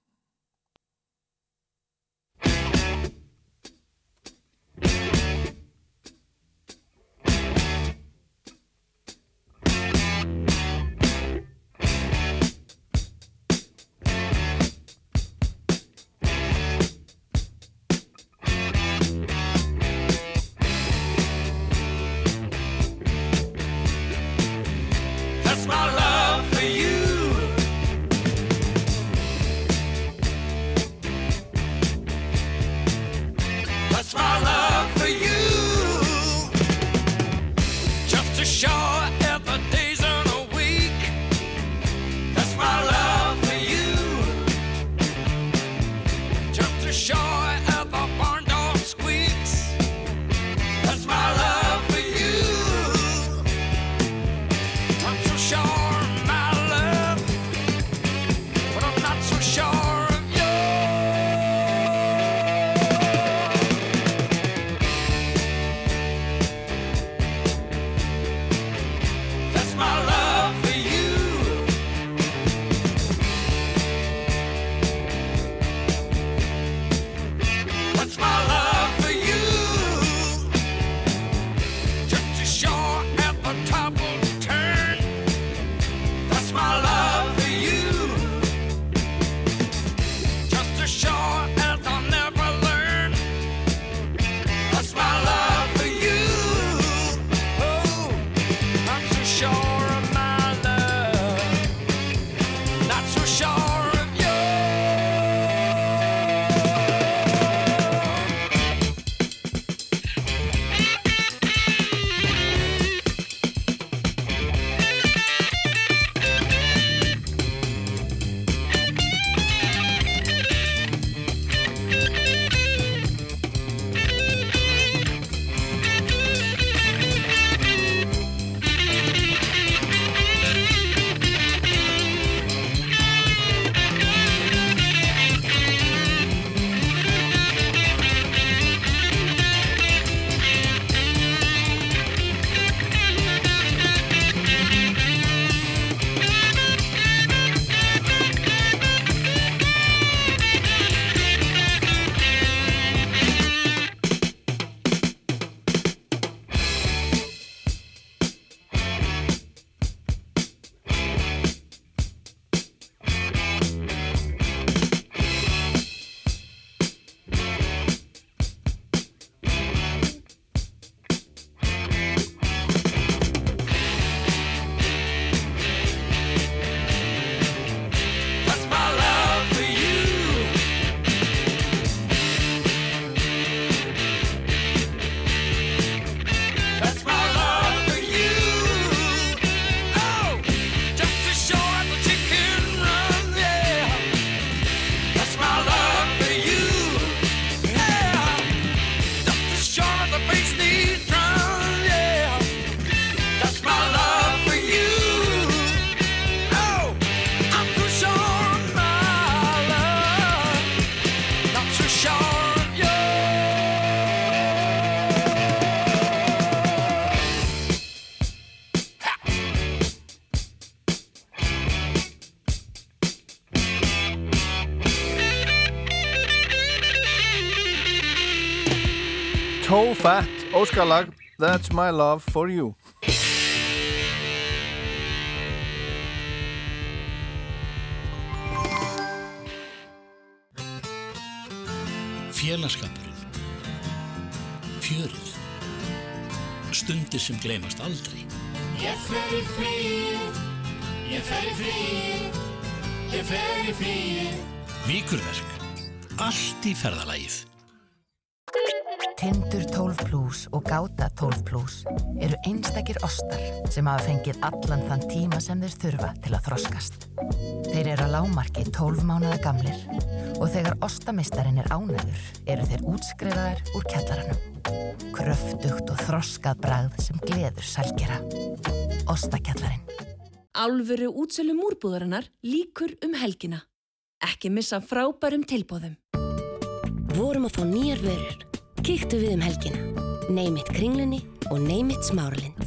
Fat, óskalag That's my love for you. Félagskapurinn. Fjörið. Stundir sem gleymast aldrei. Ég fer í fríið, ég fer í fríið, ég fer í fríið. Víkurverk. Allt í ferðalagið ostar sem hafa fengið allan þann tíma sem þeir þurfa til að þroskast. Þeir eru að lámarki 12 mánuða gamlir og þegar ostamistarinn er ánæður eru þeir útskrifaðar úr kjallaranum. Kröftugt og þroskað bragð sem gleður sælgera. Ostakjallarinn. Álfuru útsölu múrbúðarinnar líkur um helgina. Ekki missa frábærum tilbóðum. Vorum að fá nýjar vörur. Kíktu við um helgina. Neymitt kringlunni og neymitt smáralind.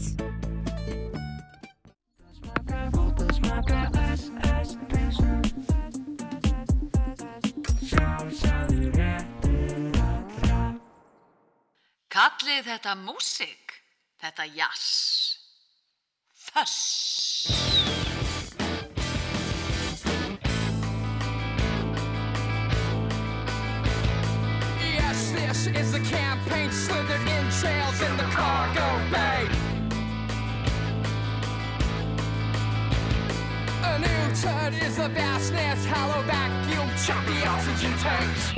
Kallið þetta músik, þetta jass. Föss. Turd is the vastness, hollow vacuum, chop the oxygen tanks.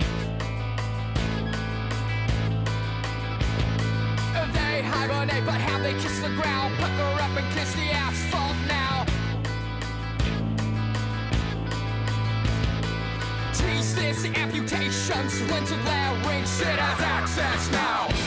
They hibernate, but how they kiss the ground, pucker up and kiss the asphalt now. This amputations, winter glare ring shit has access now.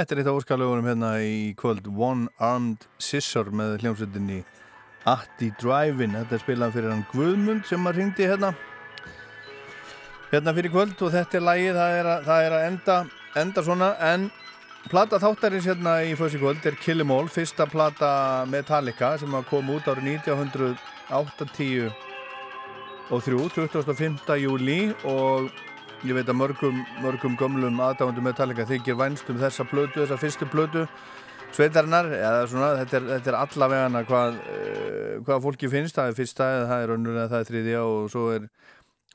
Þetta er eitt af óskalögunum hérna í kvöld One Armed Scissor með hljómsveitinni Atti Drive-In þetta er spilað fyrir hann Guðmund sem að ringdi hérna hérna fyrir kvöld og þetta er lægið það er að, það er að enda, enda svona en plata þáttarins hérna í fyrst kvöld er Kill 'Em All fyrsta plata Metallica sem kom út árið 1980 og 3, 25. júli og ég veit að mörgum, mörgum gömlum aðdáðandum Metallica þykir vænst um þessa plötu, þessa fyrstu plötu sveitarinnar, eða svona þetta er, þetta er allavegana hvað, uh, hvað fólki finnst, það er fyrsta eða það er önnur eða það er þriðja og svo er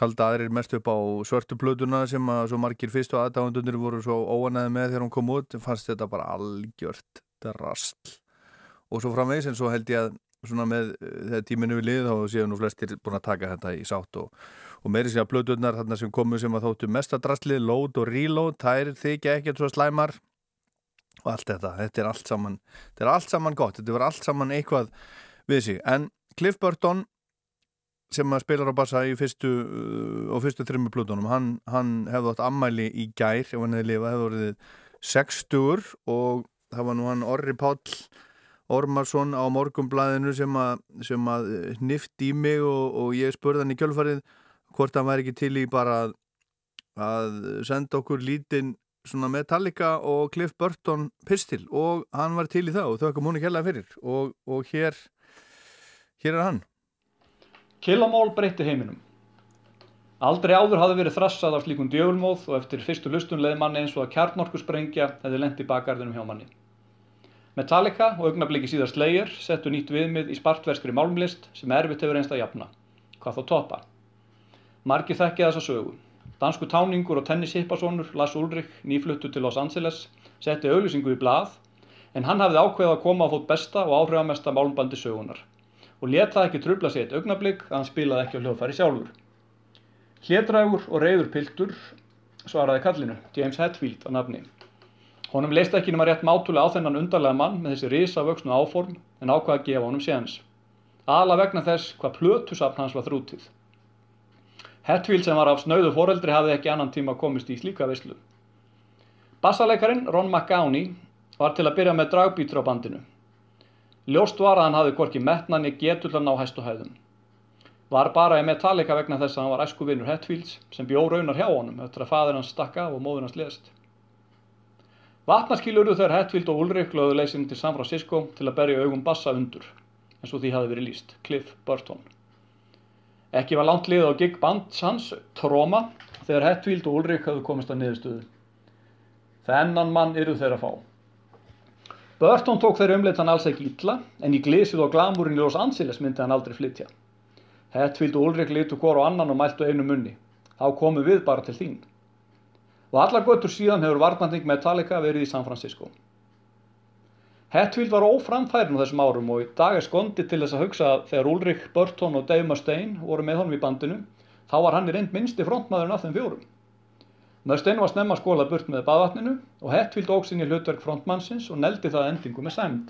halda aðrir mest upp á svörtu plötuna sem að svo margir fyrstu aðdáðandunir voru svo óanæði með þegar hún kom út. Fannst þetta bara algjört drasl. Og svo framvegis en svo held ég að svona með eh, þegar tíminu við lið þá séu nú flestir búin að taka þetta í sátt og, og meiri sér að blöðurnar þarna sem komu sem að þóttu mestadrasli, load og reload þær þykja ekkert svo slæmar. Og allt þetta, þetta er allt saman þetta er allt saman gott, þetta var allt saman eitthvað við sig, en Cliff Burton sem að spilar á bassa í fyrstu uh, og fyrstu þrimmu plötunum, hann, hann hefði átt ammæli í gær, ef hann hefði lifað hefði orðið 60 og það var nú hann Orri Páll Ormarsson á morgumblæðinu sem að, sem að nifti í mig og, og ég spurði hann í kjölfarið hvort hann væri ekki til í bara að, að senda okkur lítinn svona Metallica og Cliff Burton pistil og hann var til í það og þau kom hún ekki hella fyrir og, og hér hér er hann Killamól breytti heiminum. Aldrei áður hafði verið þrassað af slíkum djögulmóð og eftir fyrstu hlustun leiði manni eins og að kjarnorkusprengja hefði lent í bakgarðinum hjá manni. Metallica og augnabliki síðar Slayer settu nýtt viðmið í spartverskri málmlist sem erfitt hefur einst að jafna. Hvað þá toppa? Margi þekkja þessa sögu. Dansku táningur og tennishipasónur Lars Ulrich, nýfluttu til Los Angeles, setti auðlýsingu í blað en hann hafði ákveð að koma á fót besta og áhrifamesta málmbandi sögunar og let það ekki trubla sig eitt augnablík að hann spilaði ekki á hljóðfæri sjálfur. Hlédrægur og reyður piltur svaraði kallinu, James Hetfield að nafni. Honum leist ekki nema rétt mátulega á þennan undarlega mann með þessi risa vöxnu áform en ákvaði að gefa honum séns. Ala vegna þess hvað plötusafn hans var þrútið. Hetfield sem var af snauðu foreldri hafði ekki annan tíma komist í slíka veislu. Bassaleikarin Ron McGowney var til að byrja með dragbítur á bandinu. Ljóst var að hann hafði hvorki metnani getur til að ná hæstu hæðum. Var bara í Metallica vegna þess að hann var æsku vinnur Hetfields sem bjó raunar hjá honum eftir að fadir hans stakk af og móður hans lest. Vatnaskil urðu þegar Hetfield og Ulrich lögðu leysin til San Francisco til að berja augum bassa undur, eins og því hafi verið líst, Cliff Burton. Ekki var langt liðið á gig bands hans, Troma, þegar Hetfield og Ulrich hafðu komist að niðurstöðu. Þennan mann eru þeir að fá. Burton tók þeirra umleitan alls ekki illa, en í glísið og glamúrin í Los Angeles myndi hann aldrei flytja. Hetfield og Ulrich litu hvort á annan og mæltu einu munni. Þá komum við bara til þín. Og allar göttur síðan hefur varnanding Metallica verið í San Francisco. Hetfield var óframfærin á þessum árum og í dag er skondi til þess að hugsa að þegar Ulrich, Burton og Dave Mustaine voru með honum í bandinu, þá var hann í reynd minnsti frontmaðurinn af þeim fjórum. Mustaine var snemma skólað burt með baðvatninu og Hetfield óg sinni hlutverk frontmannsins og neldi það endingu með sæmd.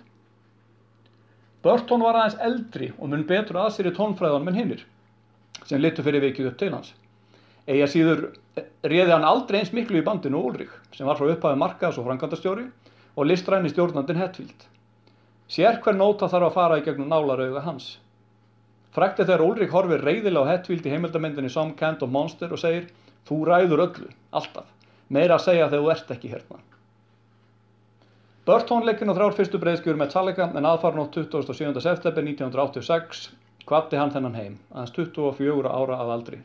Burton var aðeins eldri og mun betur að sér í tónfræðanum en hinnir, sem litur fyrir vikið upp til hans. Eða síður réði hann aldrei eins miklu í bandinu Ulrich, sem var frá upphafi markaðs og frangandastjóri og listræni stjórnandin Hetfield. Sér hver nóta þarf að fara í gegnum nálarauga hans. Frækti þegar Ulrich horfir reyðilega á Hetfield í heimildamindinni Some Kind of Monster og segir Þú ræður öllu, alltaf. Meira að segja þegar þú ert ekki hérna. Burton leikinn á þrjár fyrstu breyðskjur Metallica en aðfarn á 27. september 1986 kvatti hann þennan heim, aðeins 24 ára að aldri.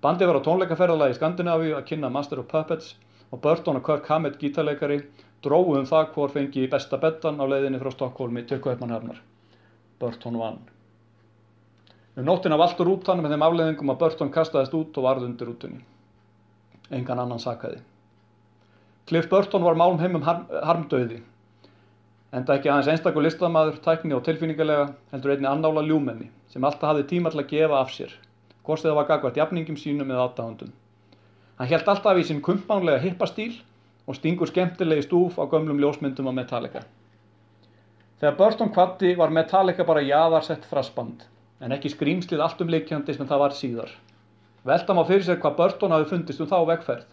Bandi var á tónleikaferðalagi í Skandinavíu að kynna Master of Puppets og Burton og Kirk Hammett gítarleikari dróðu um það hvor fengi besta bettan á leiðinni frá Stokkólmi til Kaupmannhafnar. Burton vann. Um nóttina valtur rútan með þeim afleiðingum að Burton kastaðist út og varð undir rútunni. Engan annan sakaði. Cliff Burton var málum heimum harm, harmdauði. Enda ekki aðeins einstakur listamæður, tækni og tilfinningarlega heldur einni annála ljúmenni sem alltaf hafði tíma til að gefa af sér, hvort það var gagvært jafningum sínum eða aðdáðundum. Hann held alltaf í sinn kumpánlega hippastíl og stingur skemmtilegi stúf á gömlum ljósmyndum á Metallica. Þegar Burton kvatti var Metallica bara jaðarsett þrassband, en ekki skrýmslið allt um leikjandi sem það var síðar. Velta má fyrir sér hvað Burton hafi fundist um þá vegferð.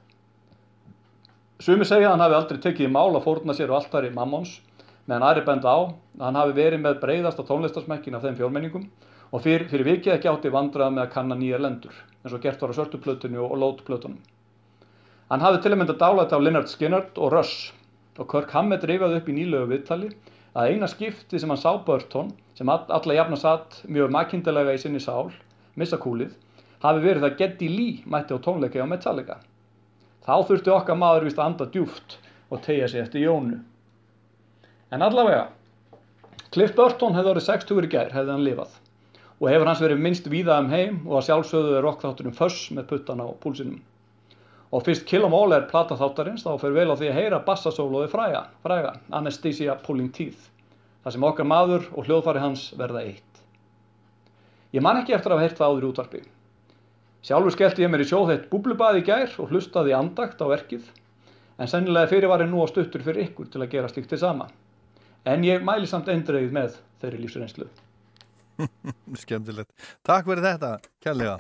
Sumi segja hann hafi aldrei tekið í mál að fórna sér á altari Mammons, meðan aðri benda á að hann hafi verið með breyðasta tónlistarsmekkin af þeim fjórmenningum og fyrir, fyrir vikið ekki átti vandrað með að kanna nýjar lendur, eins og gert var á sörtuplötunni og lótplötunum. Hann hafði til að mynda dálæti á Lynyrd Skynyrd og Rush og Kirk Hammett rifaði upp í nýlegu viðtali að eina skipti sem hann sá Burton, sem all, alla jafna satt mjög makindilega í sinni sál, missa kúlið, hafi verið það Geddy Lee mætti á tónleika á Metallica. Þá þurfti okkar maður vist að anda djúft og tegja sig eftir Jónu. En allavega, Cliff Burton hefði orðið 60 í gær hefði hann lifað og hefur hans verið minnst víða um heim og að sjálfsögðu er rockþátturinn Fuss með puttan á púlsinum. Og fyrst All er plata þáttarins þá fer vel á því að heyra bassasólóði fræga, fræga, Anesthesia Pulling Teeth, þar sem okkar maður og hljóðfari hans verða eitt. Ég man ekki eftir að hafa heyrt það áður í útvarpi. Sjálfur skellti ég mér í sjóðheitt búblubað í gær og hlustaði í andakt á verkið, en sennilega fyrir var ég nú á stuttur fyrir ykkur til að gera slíkt til sama. En ég mæli samt eindreið með þeirri lífsreynslu. Skemmtilegt. Takk fyrir þetta, kærlega.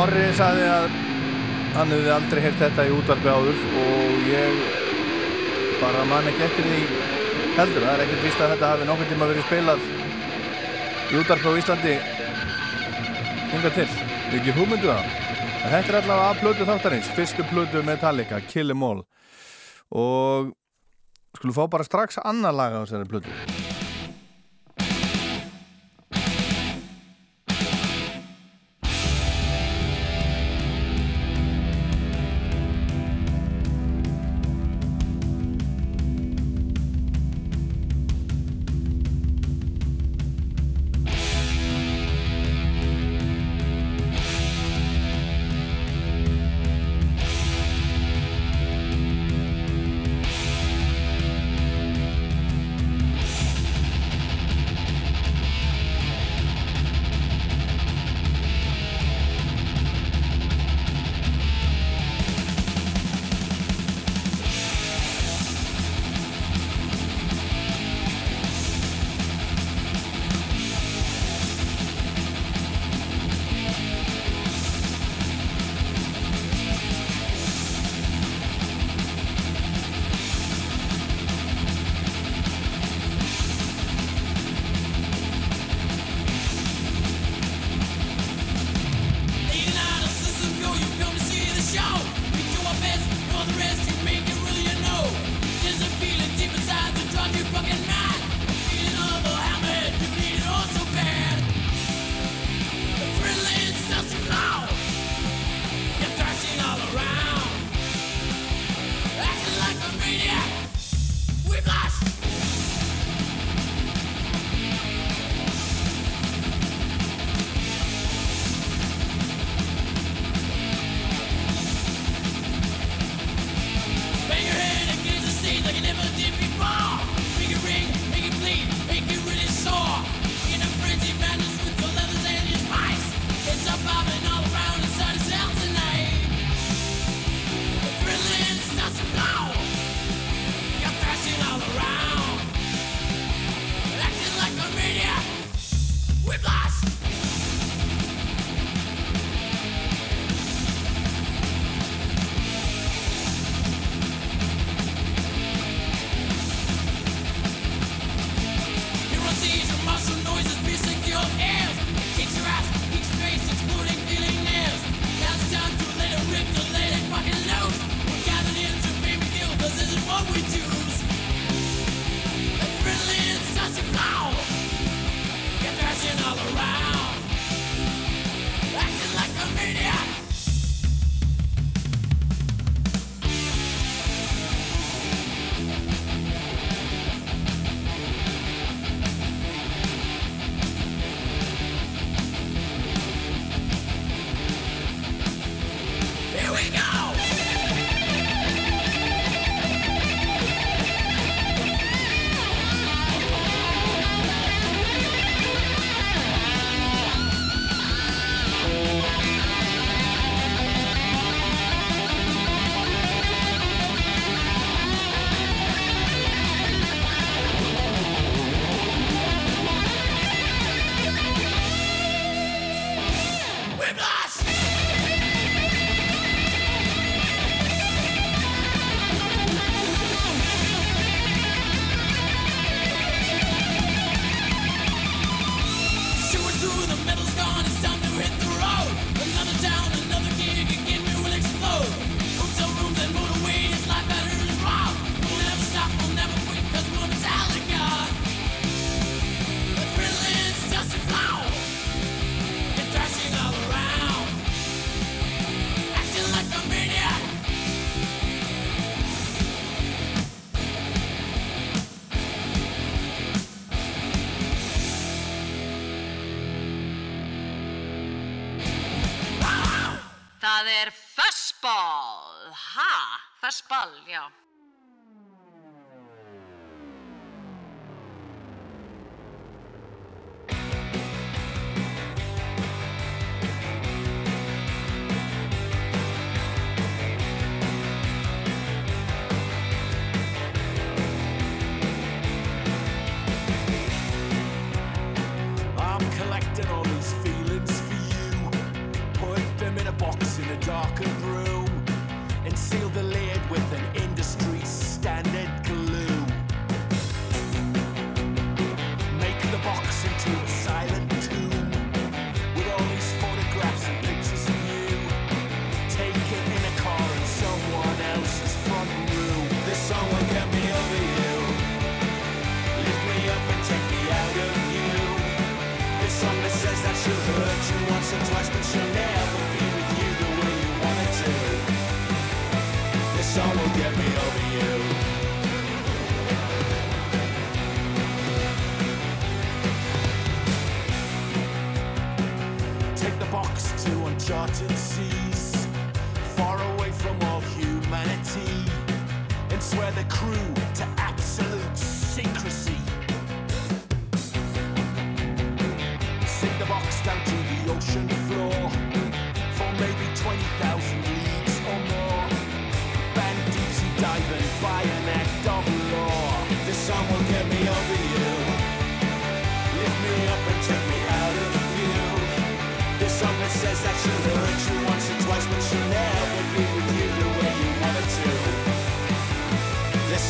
Orri saði að hann hefði aldrei heyrt þetta í útvarfi áður og ég bara man ekki eftir því heldur. Það er ekkert vist að þetta hafi nokkur tíma verið spilað í útvarfi á Íslandi hinga til. Ekki hugmyndu það? Þetta er allavega að plödu þáttarins fyrstu plödu Metallica, Kill Em All. Og skulum fá bara strax annar lag á þessari plödu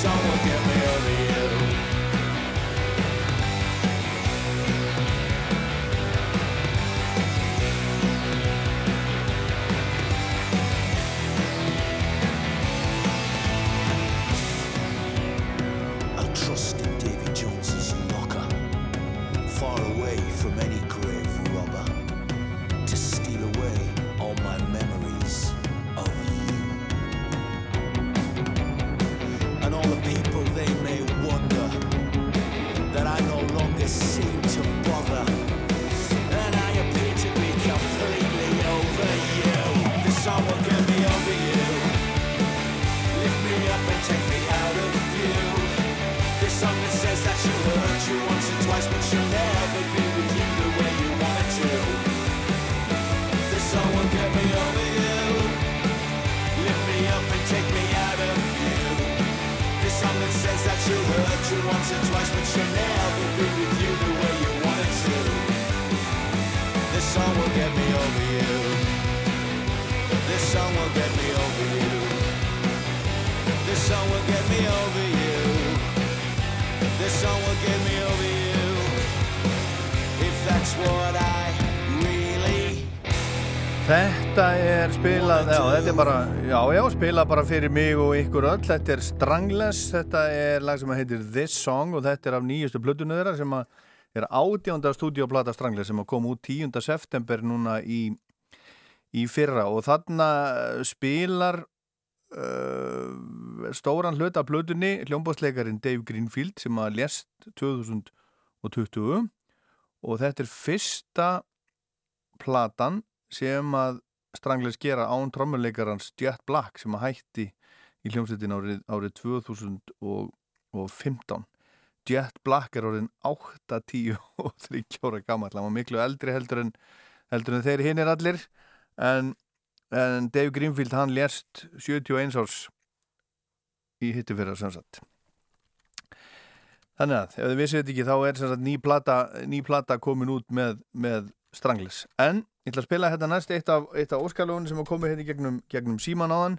This song will get me over you. I'll spilað, já, þetta er bara, já, já, spilað bara fyrir mig og ykkur öll. Þetta er Strangless, þetta er lag sem heitir This Song og þetta er af nýjustu plötunum þeirra sem er átjánda stúdíoplata Strangless sem að koma út 10. september núna í, í fyrra og þarna spilar uh, stóran hluta af plötunni hljómbásleikarin Dave Greenfield sem að lést 2020 og þetta er fyrsta platan sem að Strangless gera án trommuleikarans Jet Black sem að hætti í hljómsveitin árið, árið 2015 Jet Black er orðin 8, 10 og 30 ára gammal hann var miklu eldri heldur en, heldur en þeir hinn er allir. En, en Dave Greenfield hann lérst 71 árs í hittu fyrir að sannsagt Þannig að, ef þið vissið þetta ekki, þá er ný plata, ný plata komin út með, með Strangless. En, ég ætla að spila þetta næst eitt af, af óskalóðun sem að komið hérna gegnum, gegnum síman á hann.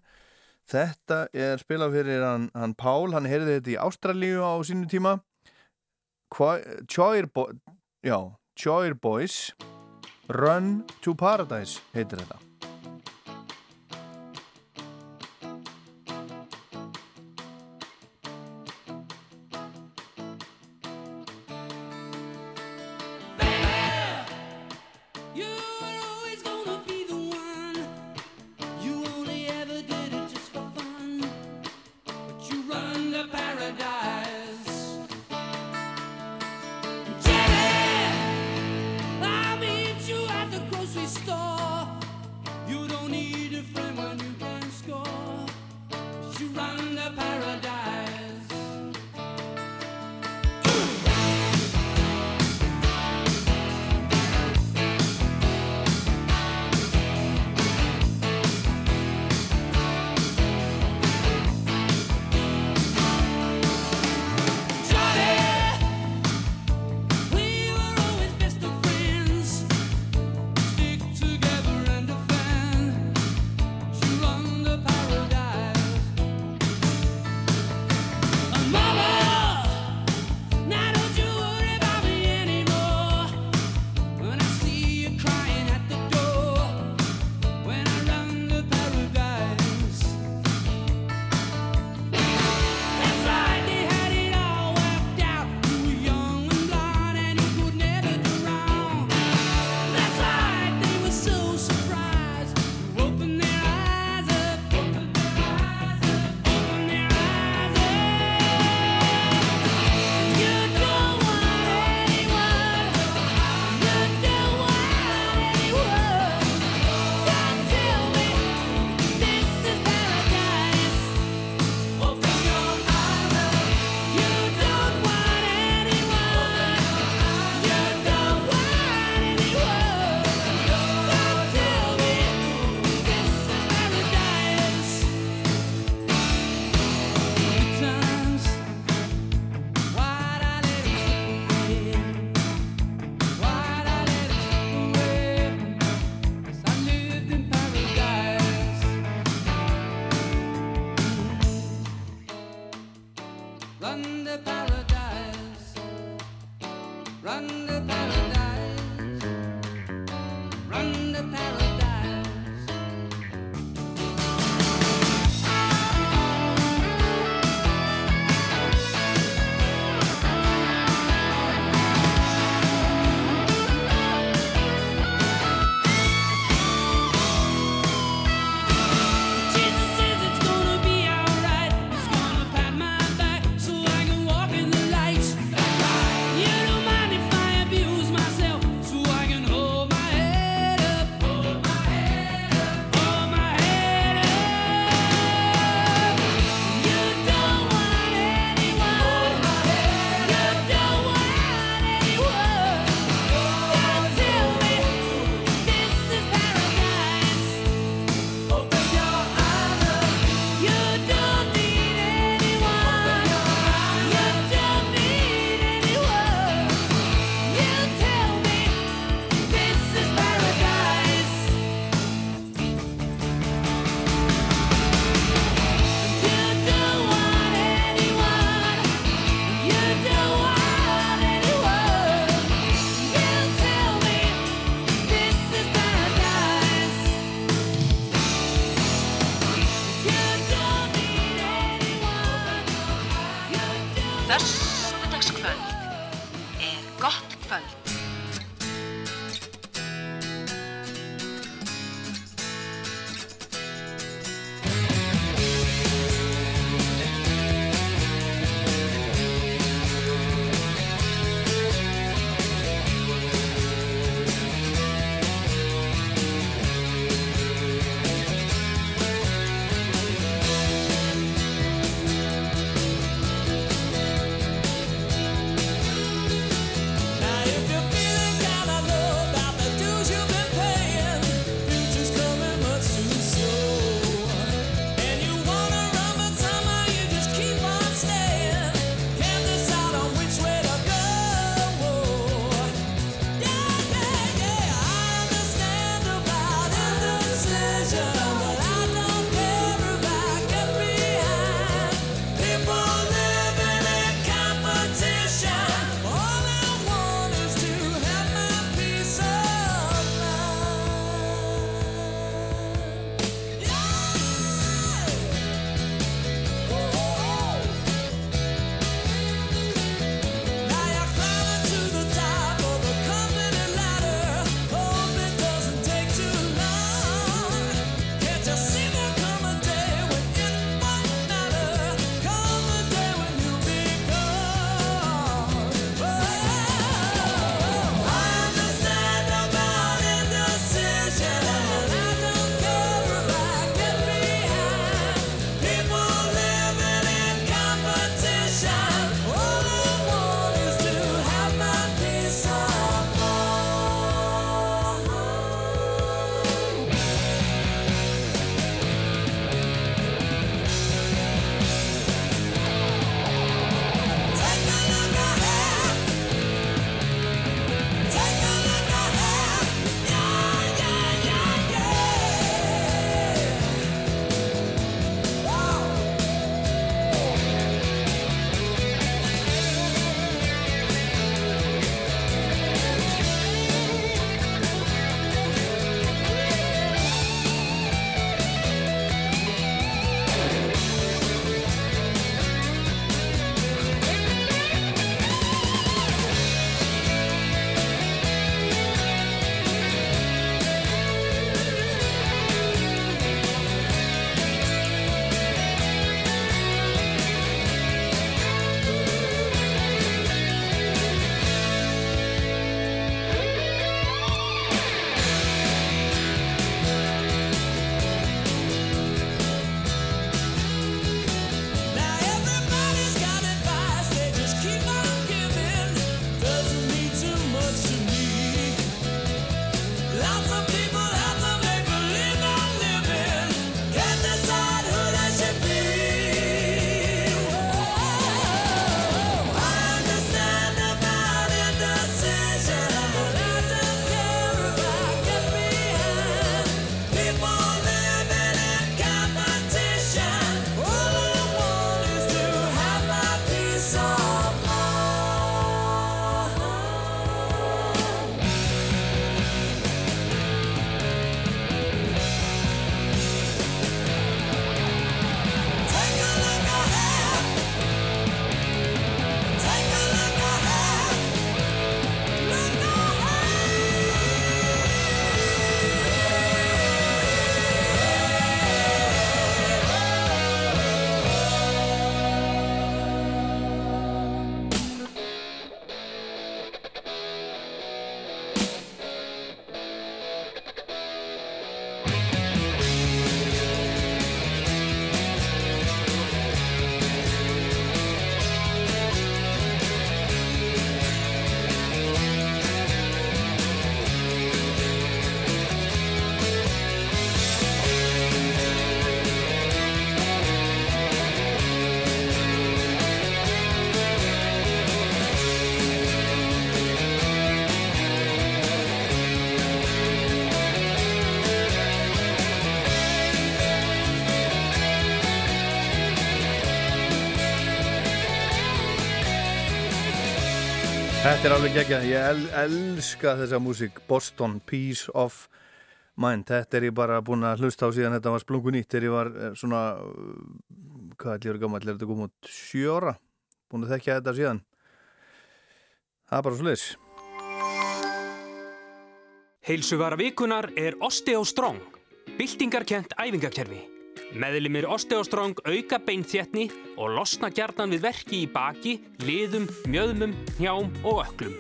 Þetta er spilað fyrir hann, hann Pál, hann heyrði þetta í Ástralíu á sínu tíma. Choir, Bo Boys Run to Paradise heitir þetta. Þetta er alveg geggjað, ég el, elska þessa músík, Boston, Peace of Mind, þetta er ég bara búin að hlusta á síðan þetta var splungun ítt þegar ég var eh, svona, uh, hvað er lífur gammal, er þetta komið út sjóra, búin að þekkja þetta síðan, það er bara svo leiðis. Heilsuvara vikunar er Osteostrong, byltingarkent æfingakerfi. Meðlimir Osteostrong auka beinþjetni og losna gjarnan við verki í baki, liðum, mjöðmum, hjám og öklum.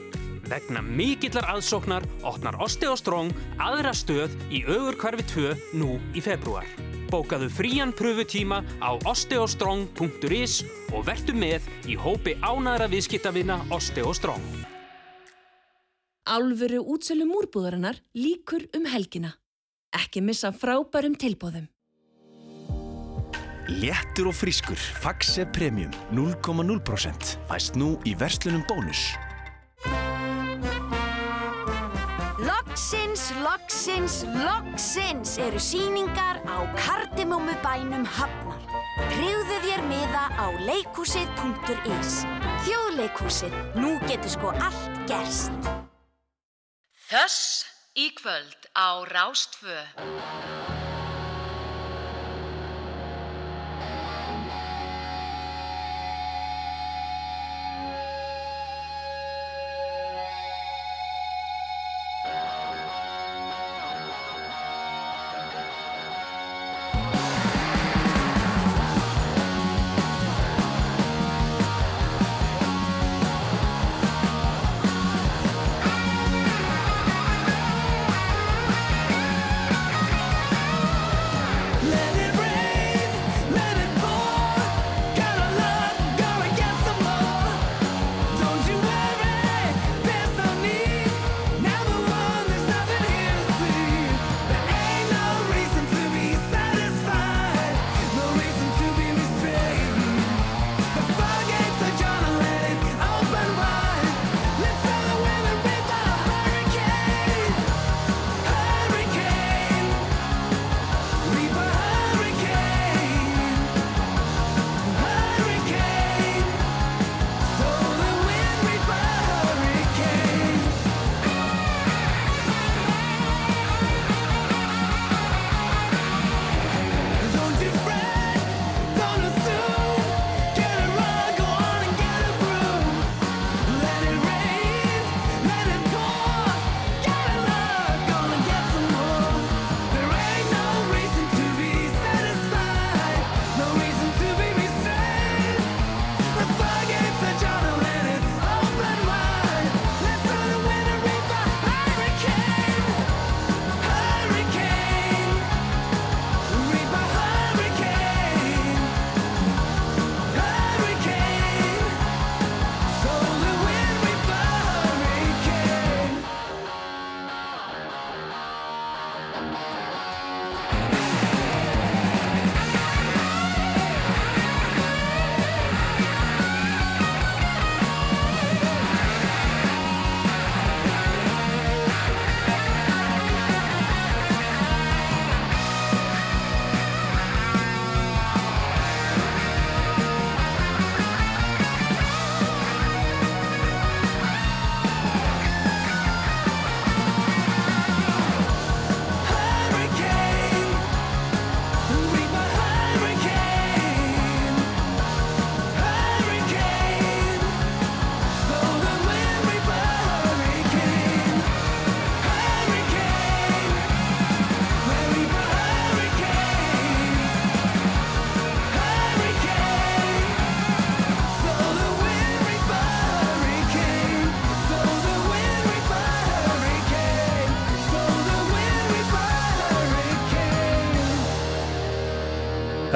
Vegna mikillar aðsóknar opnar Osteostrong aðra stöð í augurkvarfi 2 nú í februar. Bókaðu frían pröfutíma á osteostrong.is og vertu með í hópi ánæðra viðskiptavina Osteostrong. Álfuru útsölu múrbúðarinnar líkur um helgina. Ekki missa frábærum tilbóðum. Léttur og frískur, Faxe Premium 0,0% fæst nú í verslunum bónus. Loksins, loksins, loksins eru síningar á kardimómu bænum Hafnar. Tryggðu þér miða á leikhúsið.is. Þjóðleikhúsið, nú getur sko allt gerst. Þöss í kvöld á Rástfö.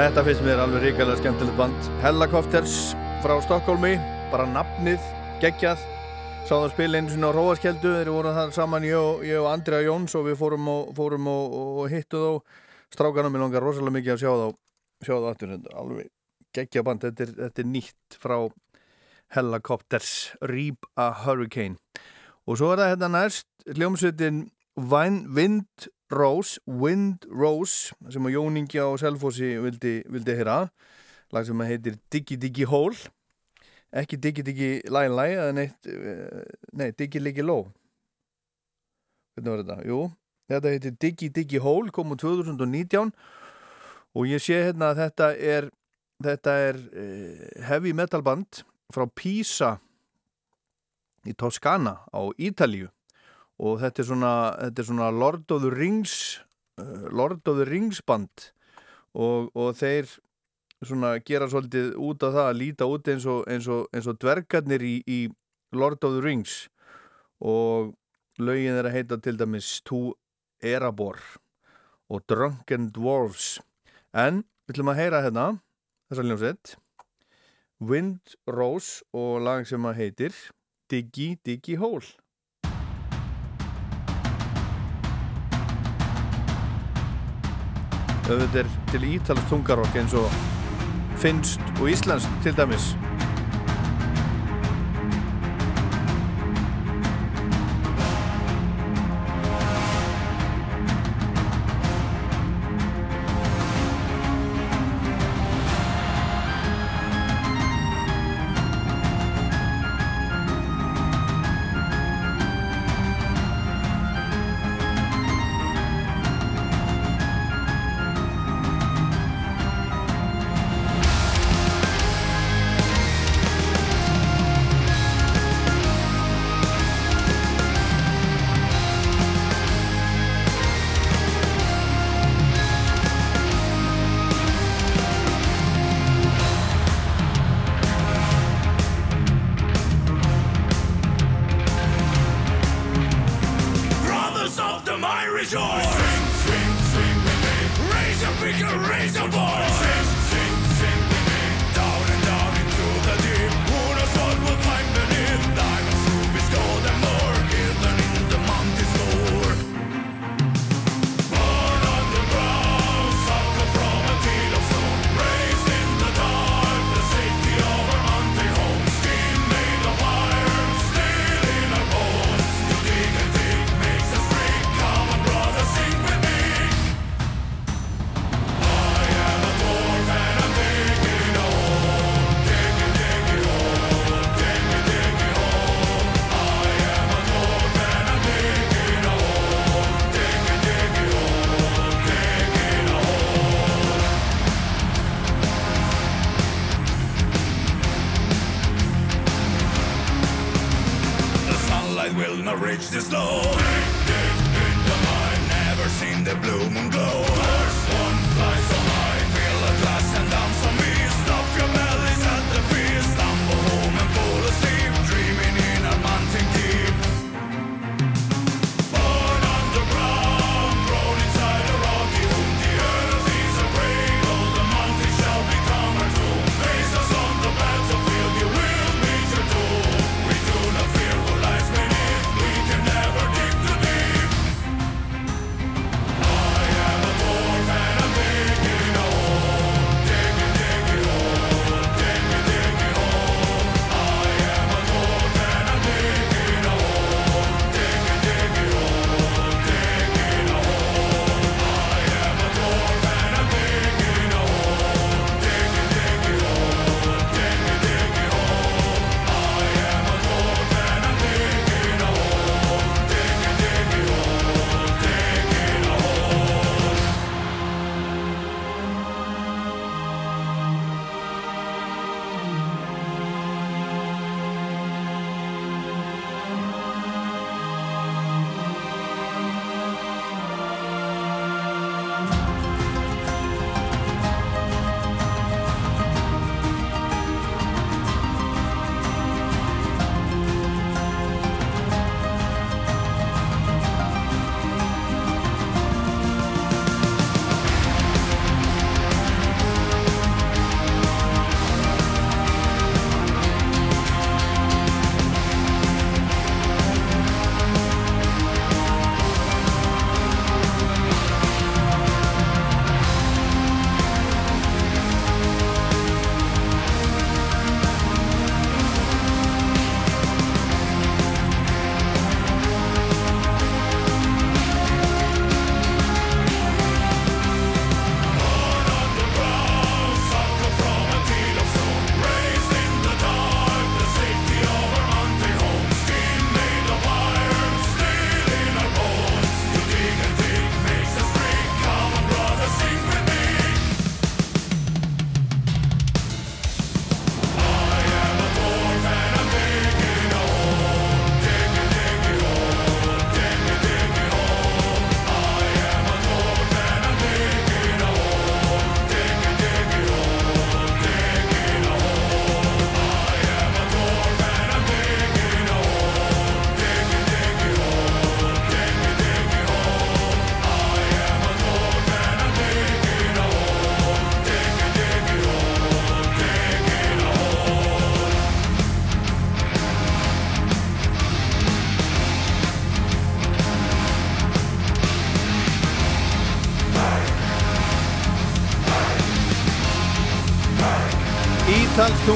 Þetta finnst mér alveg ríkilega skemmtilegt band. Helicopters frá Stokkólmi bara nafnið, geggjað. Sáðum spila einu sinni á Róaskeldu þeir voru þar saman ég og, ég og Andrea Jóns og við fórum og, fórum og, og hittu þá. Strákanum mér langar rosalega mikið að sjá þá sjá þá aftur, alveg geggjað band. Þetta er, þetta er nýtt frá Helicopters Reap a Hurricane. Og svo er það hérna næst hljómsveitin Wind Rose, Wind Rose sem að Jóningi á Selfossi vildi, vildi heyra. Lag sem heitir Diggi Diggi Hól ekki Diggi Diggi Læ Læ eh, nei, Diggi Liggi Ló. Hvernig var þetta? Jú, þetta heitir Diggi Diggi Hól kom úr 2019 og ég sé hérna að þetta er þetta er eh, heavy metal band frá Pisa í Toskana á Ítalju og þetta er svona, þetta er svona Lord of the Rings eh, Lord of the Rings band. Og, og þeir gera svolítið út af það að líta út eins og, eins og, eins og dvergarnir í, í Lord of the Rings. Og lögin er að heita til dæmis Tú Erabor og Drunken Dwarfs. En við ætlum að heyra hérna þessar ljómsett Wind Rose og lag sem að heitir Diggy Diggy Hole. auðvitað er til ítalast tungarokk eins og finnst og íslensk til dæmis.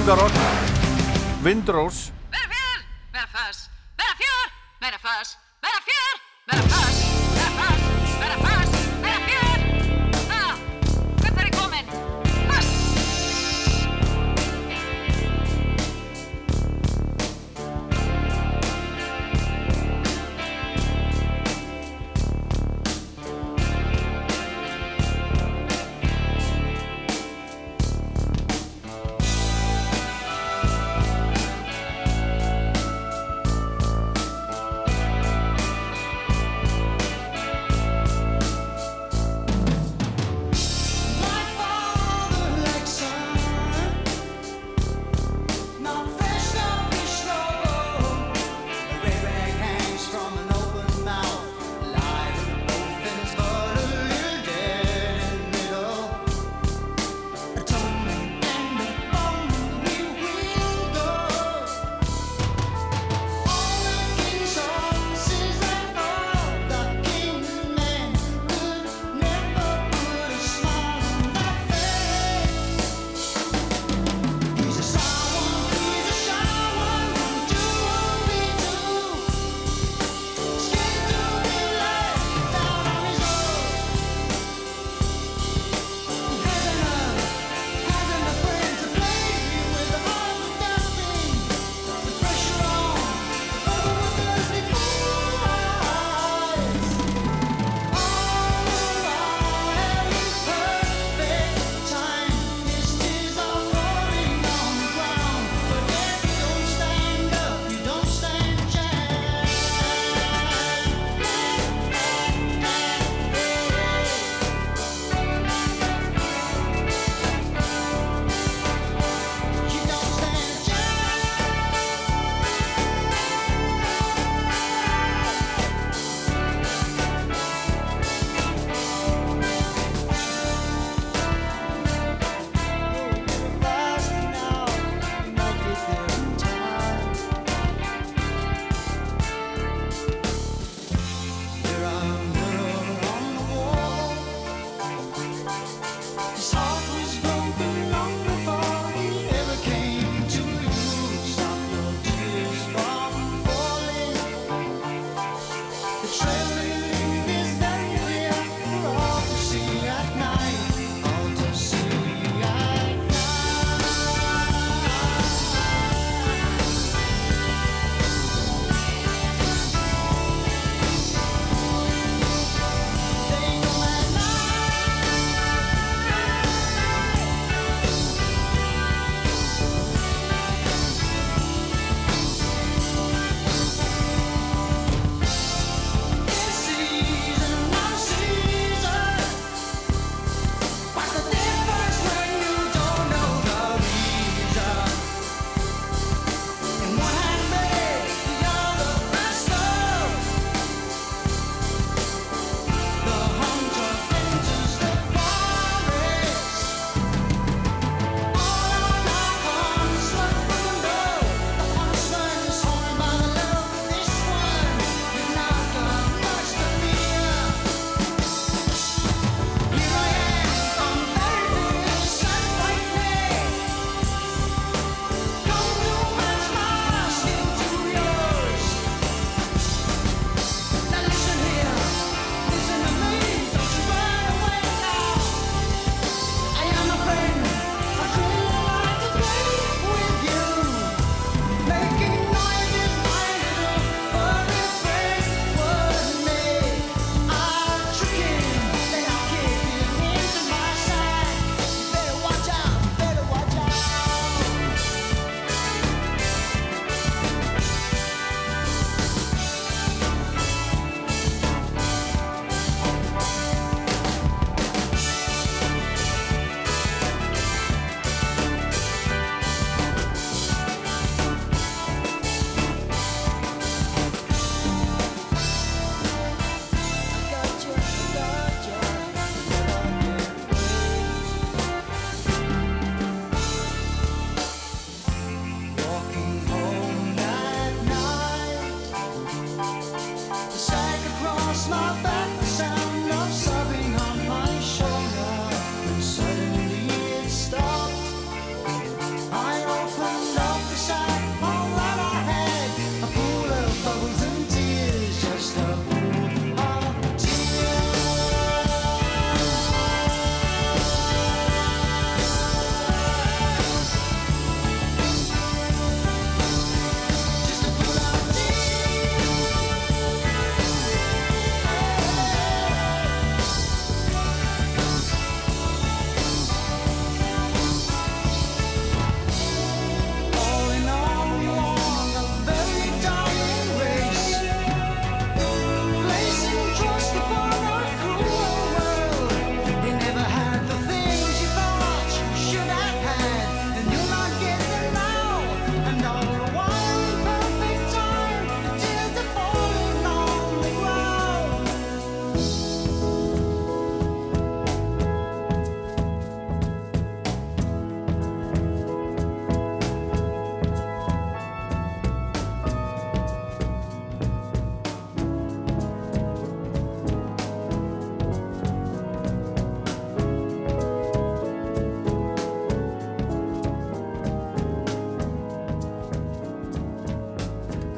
Tungarokk, Windrose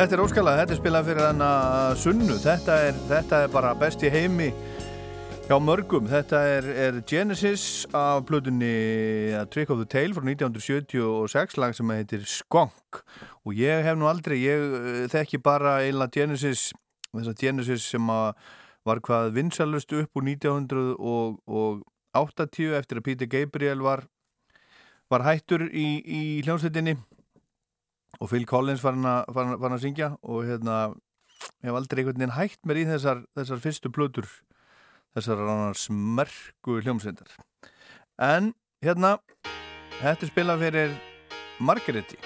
Þetta er óskalag, þetta er spilað fyrir hana sunnu, þetta er, þetta er bara best í heimi hjá mörgum. Þetta er, er Genesis af plötunni A Trick of the Tail frá 1976, lag sem heitir Skonk og ég hef nú aldrei, ég eh, þekki bara eiginlega Genesis, þessa Genesis sem að var hvað vinsalust upp úr 1980 eftir að Peter Gabriel var, var hættur í, í hljómsveitinni og Phil Collins var hann að, var hann- var hann að syngja og hérna ég hef aldrei einhvern veginn hægt mér í þessar, þessar fyrstu plötur þessar merku hljómsveitar. En hérna þetta spilað fyrir Margaretti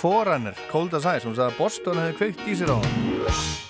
Forerunner, Cold as Ice hún sagði að Boston hefði kveikt í sér á hann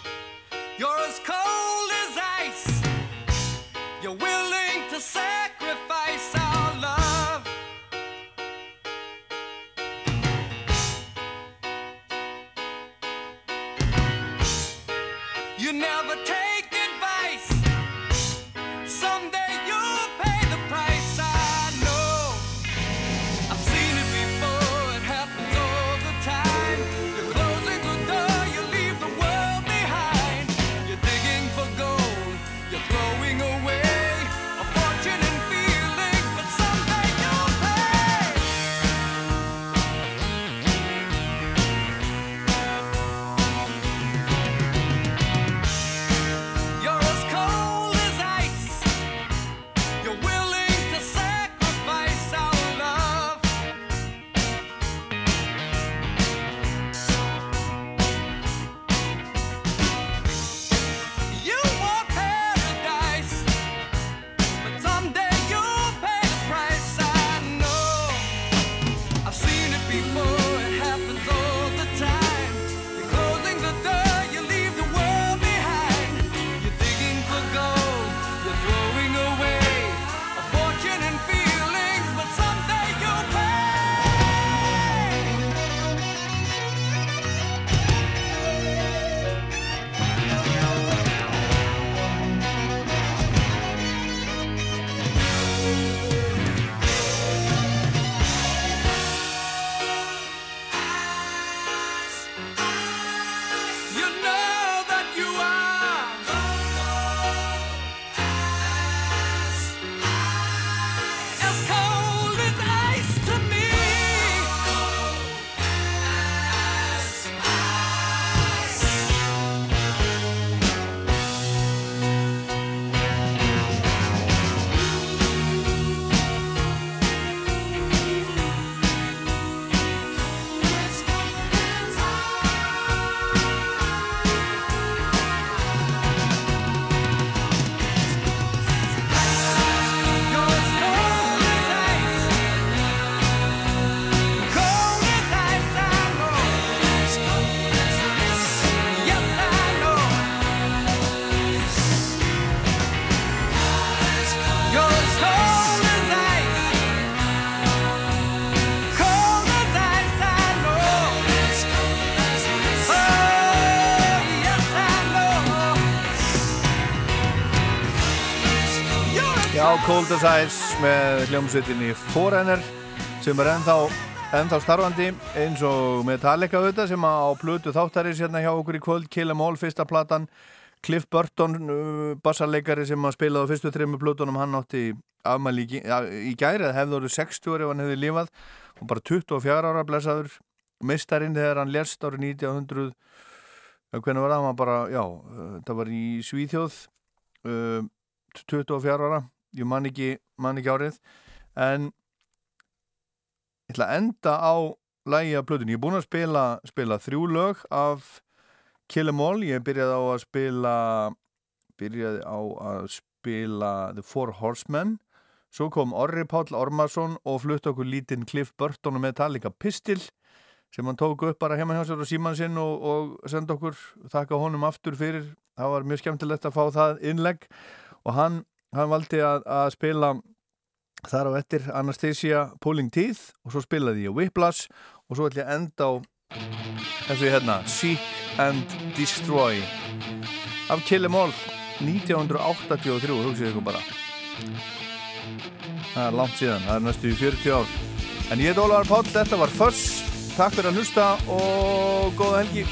Cold as Ice með hljómsveitinni Forerunner sem er ennþá, ennþá starfandi eins og Metallica auðvitað sem á plötu þáttarins hérna hjá okkur í kvöld Kill 'Em All, fyrsta platan. Cliff Burton, uh, bassarleikari sem að spilaði á fyrstu þrejum plötunum hann átti afmæli í, í gæri eða hefði orðið 60 ef hann hefði lifað. Og bara 24 ára blessaður mistarinn þegar hann lérst árið 1900 ja, hvernig var það, bara, já uh, það var í Svíþjóð uh, 24 ára ég man ekki, man ekki árið. En ég ætla að enda á lægi af plötunni, ég er búinn að spila spila þrjú lög af Kill 'Em All, ég byrjaði á að spila byrjaði á að spila The Four Horsemen. Svo kom Orri Páll Ormarsson og flutt okkur lítinn Cliff Burton og Metallica Pistil sem hann tók upp bara heima hjá sér og síman sinn og, og senda okkur, þakka honum aftur fyrir, það var mjög skemmtilegt að fá það innlegg. Og hann, hann valdi að, að spila þar á eftir Anastasia Pulling Teeth og svo spilaði ég Whiplash og svo ætla ég að enda á þessu hérna Seek and Destroy af Kill 'Em All 1983, hugsið ykkur bara. Það er langt síðan, það er næstu í 40 ár. En ég heit Ólaður Páll, þetta var Fuss takk fyrir að hlusta og góða helgi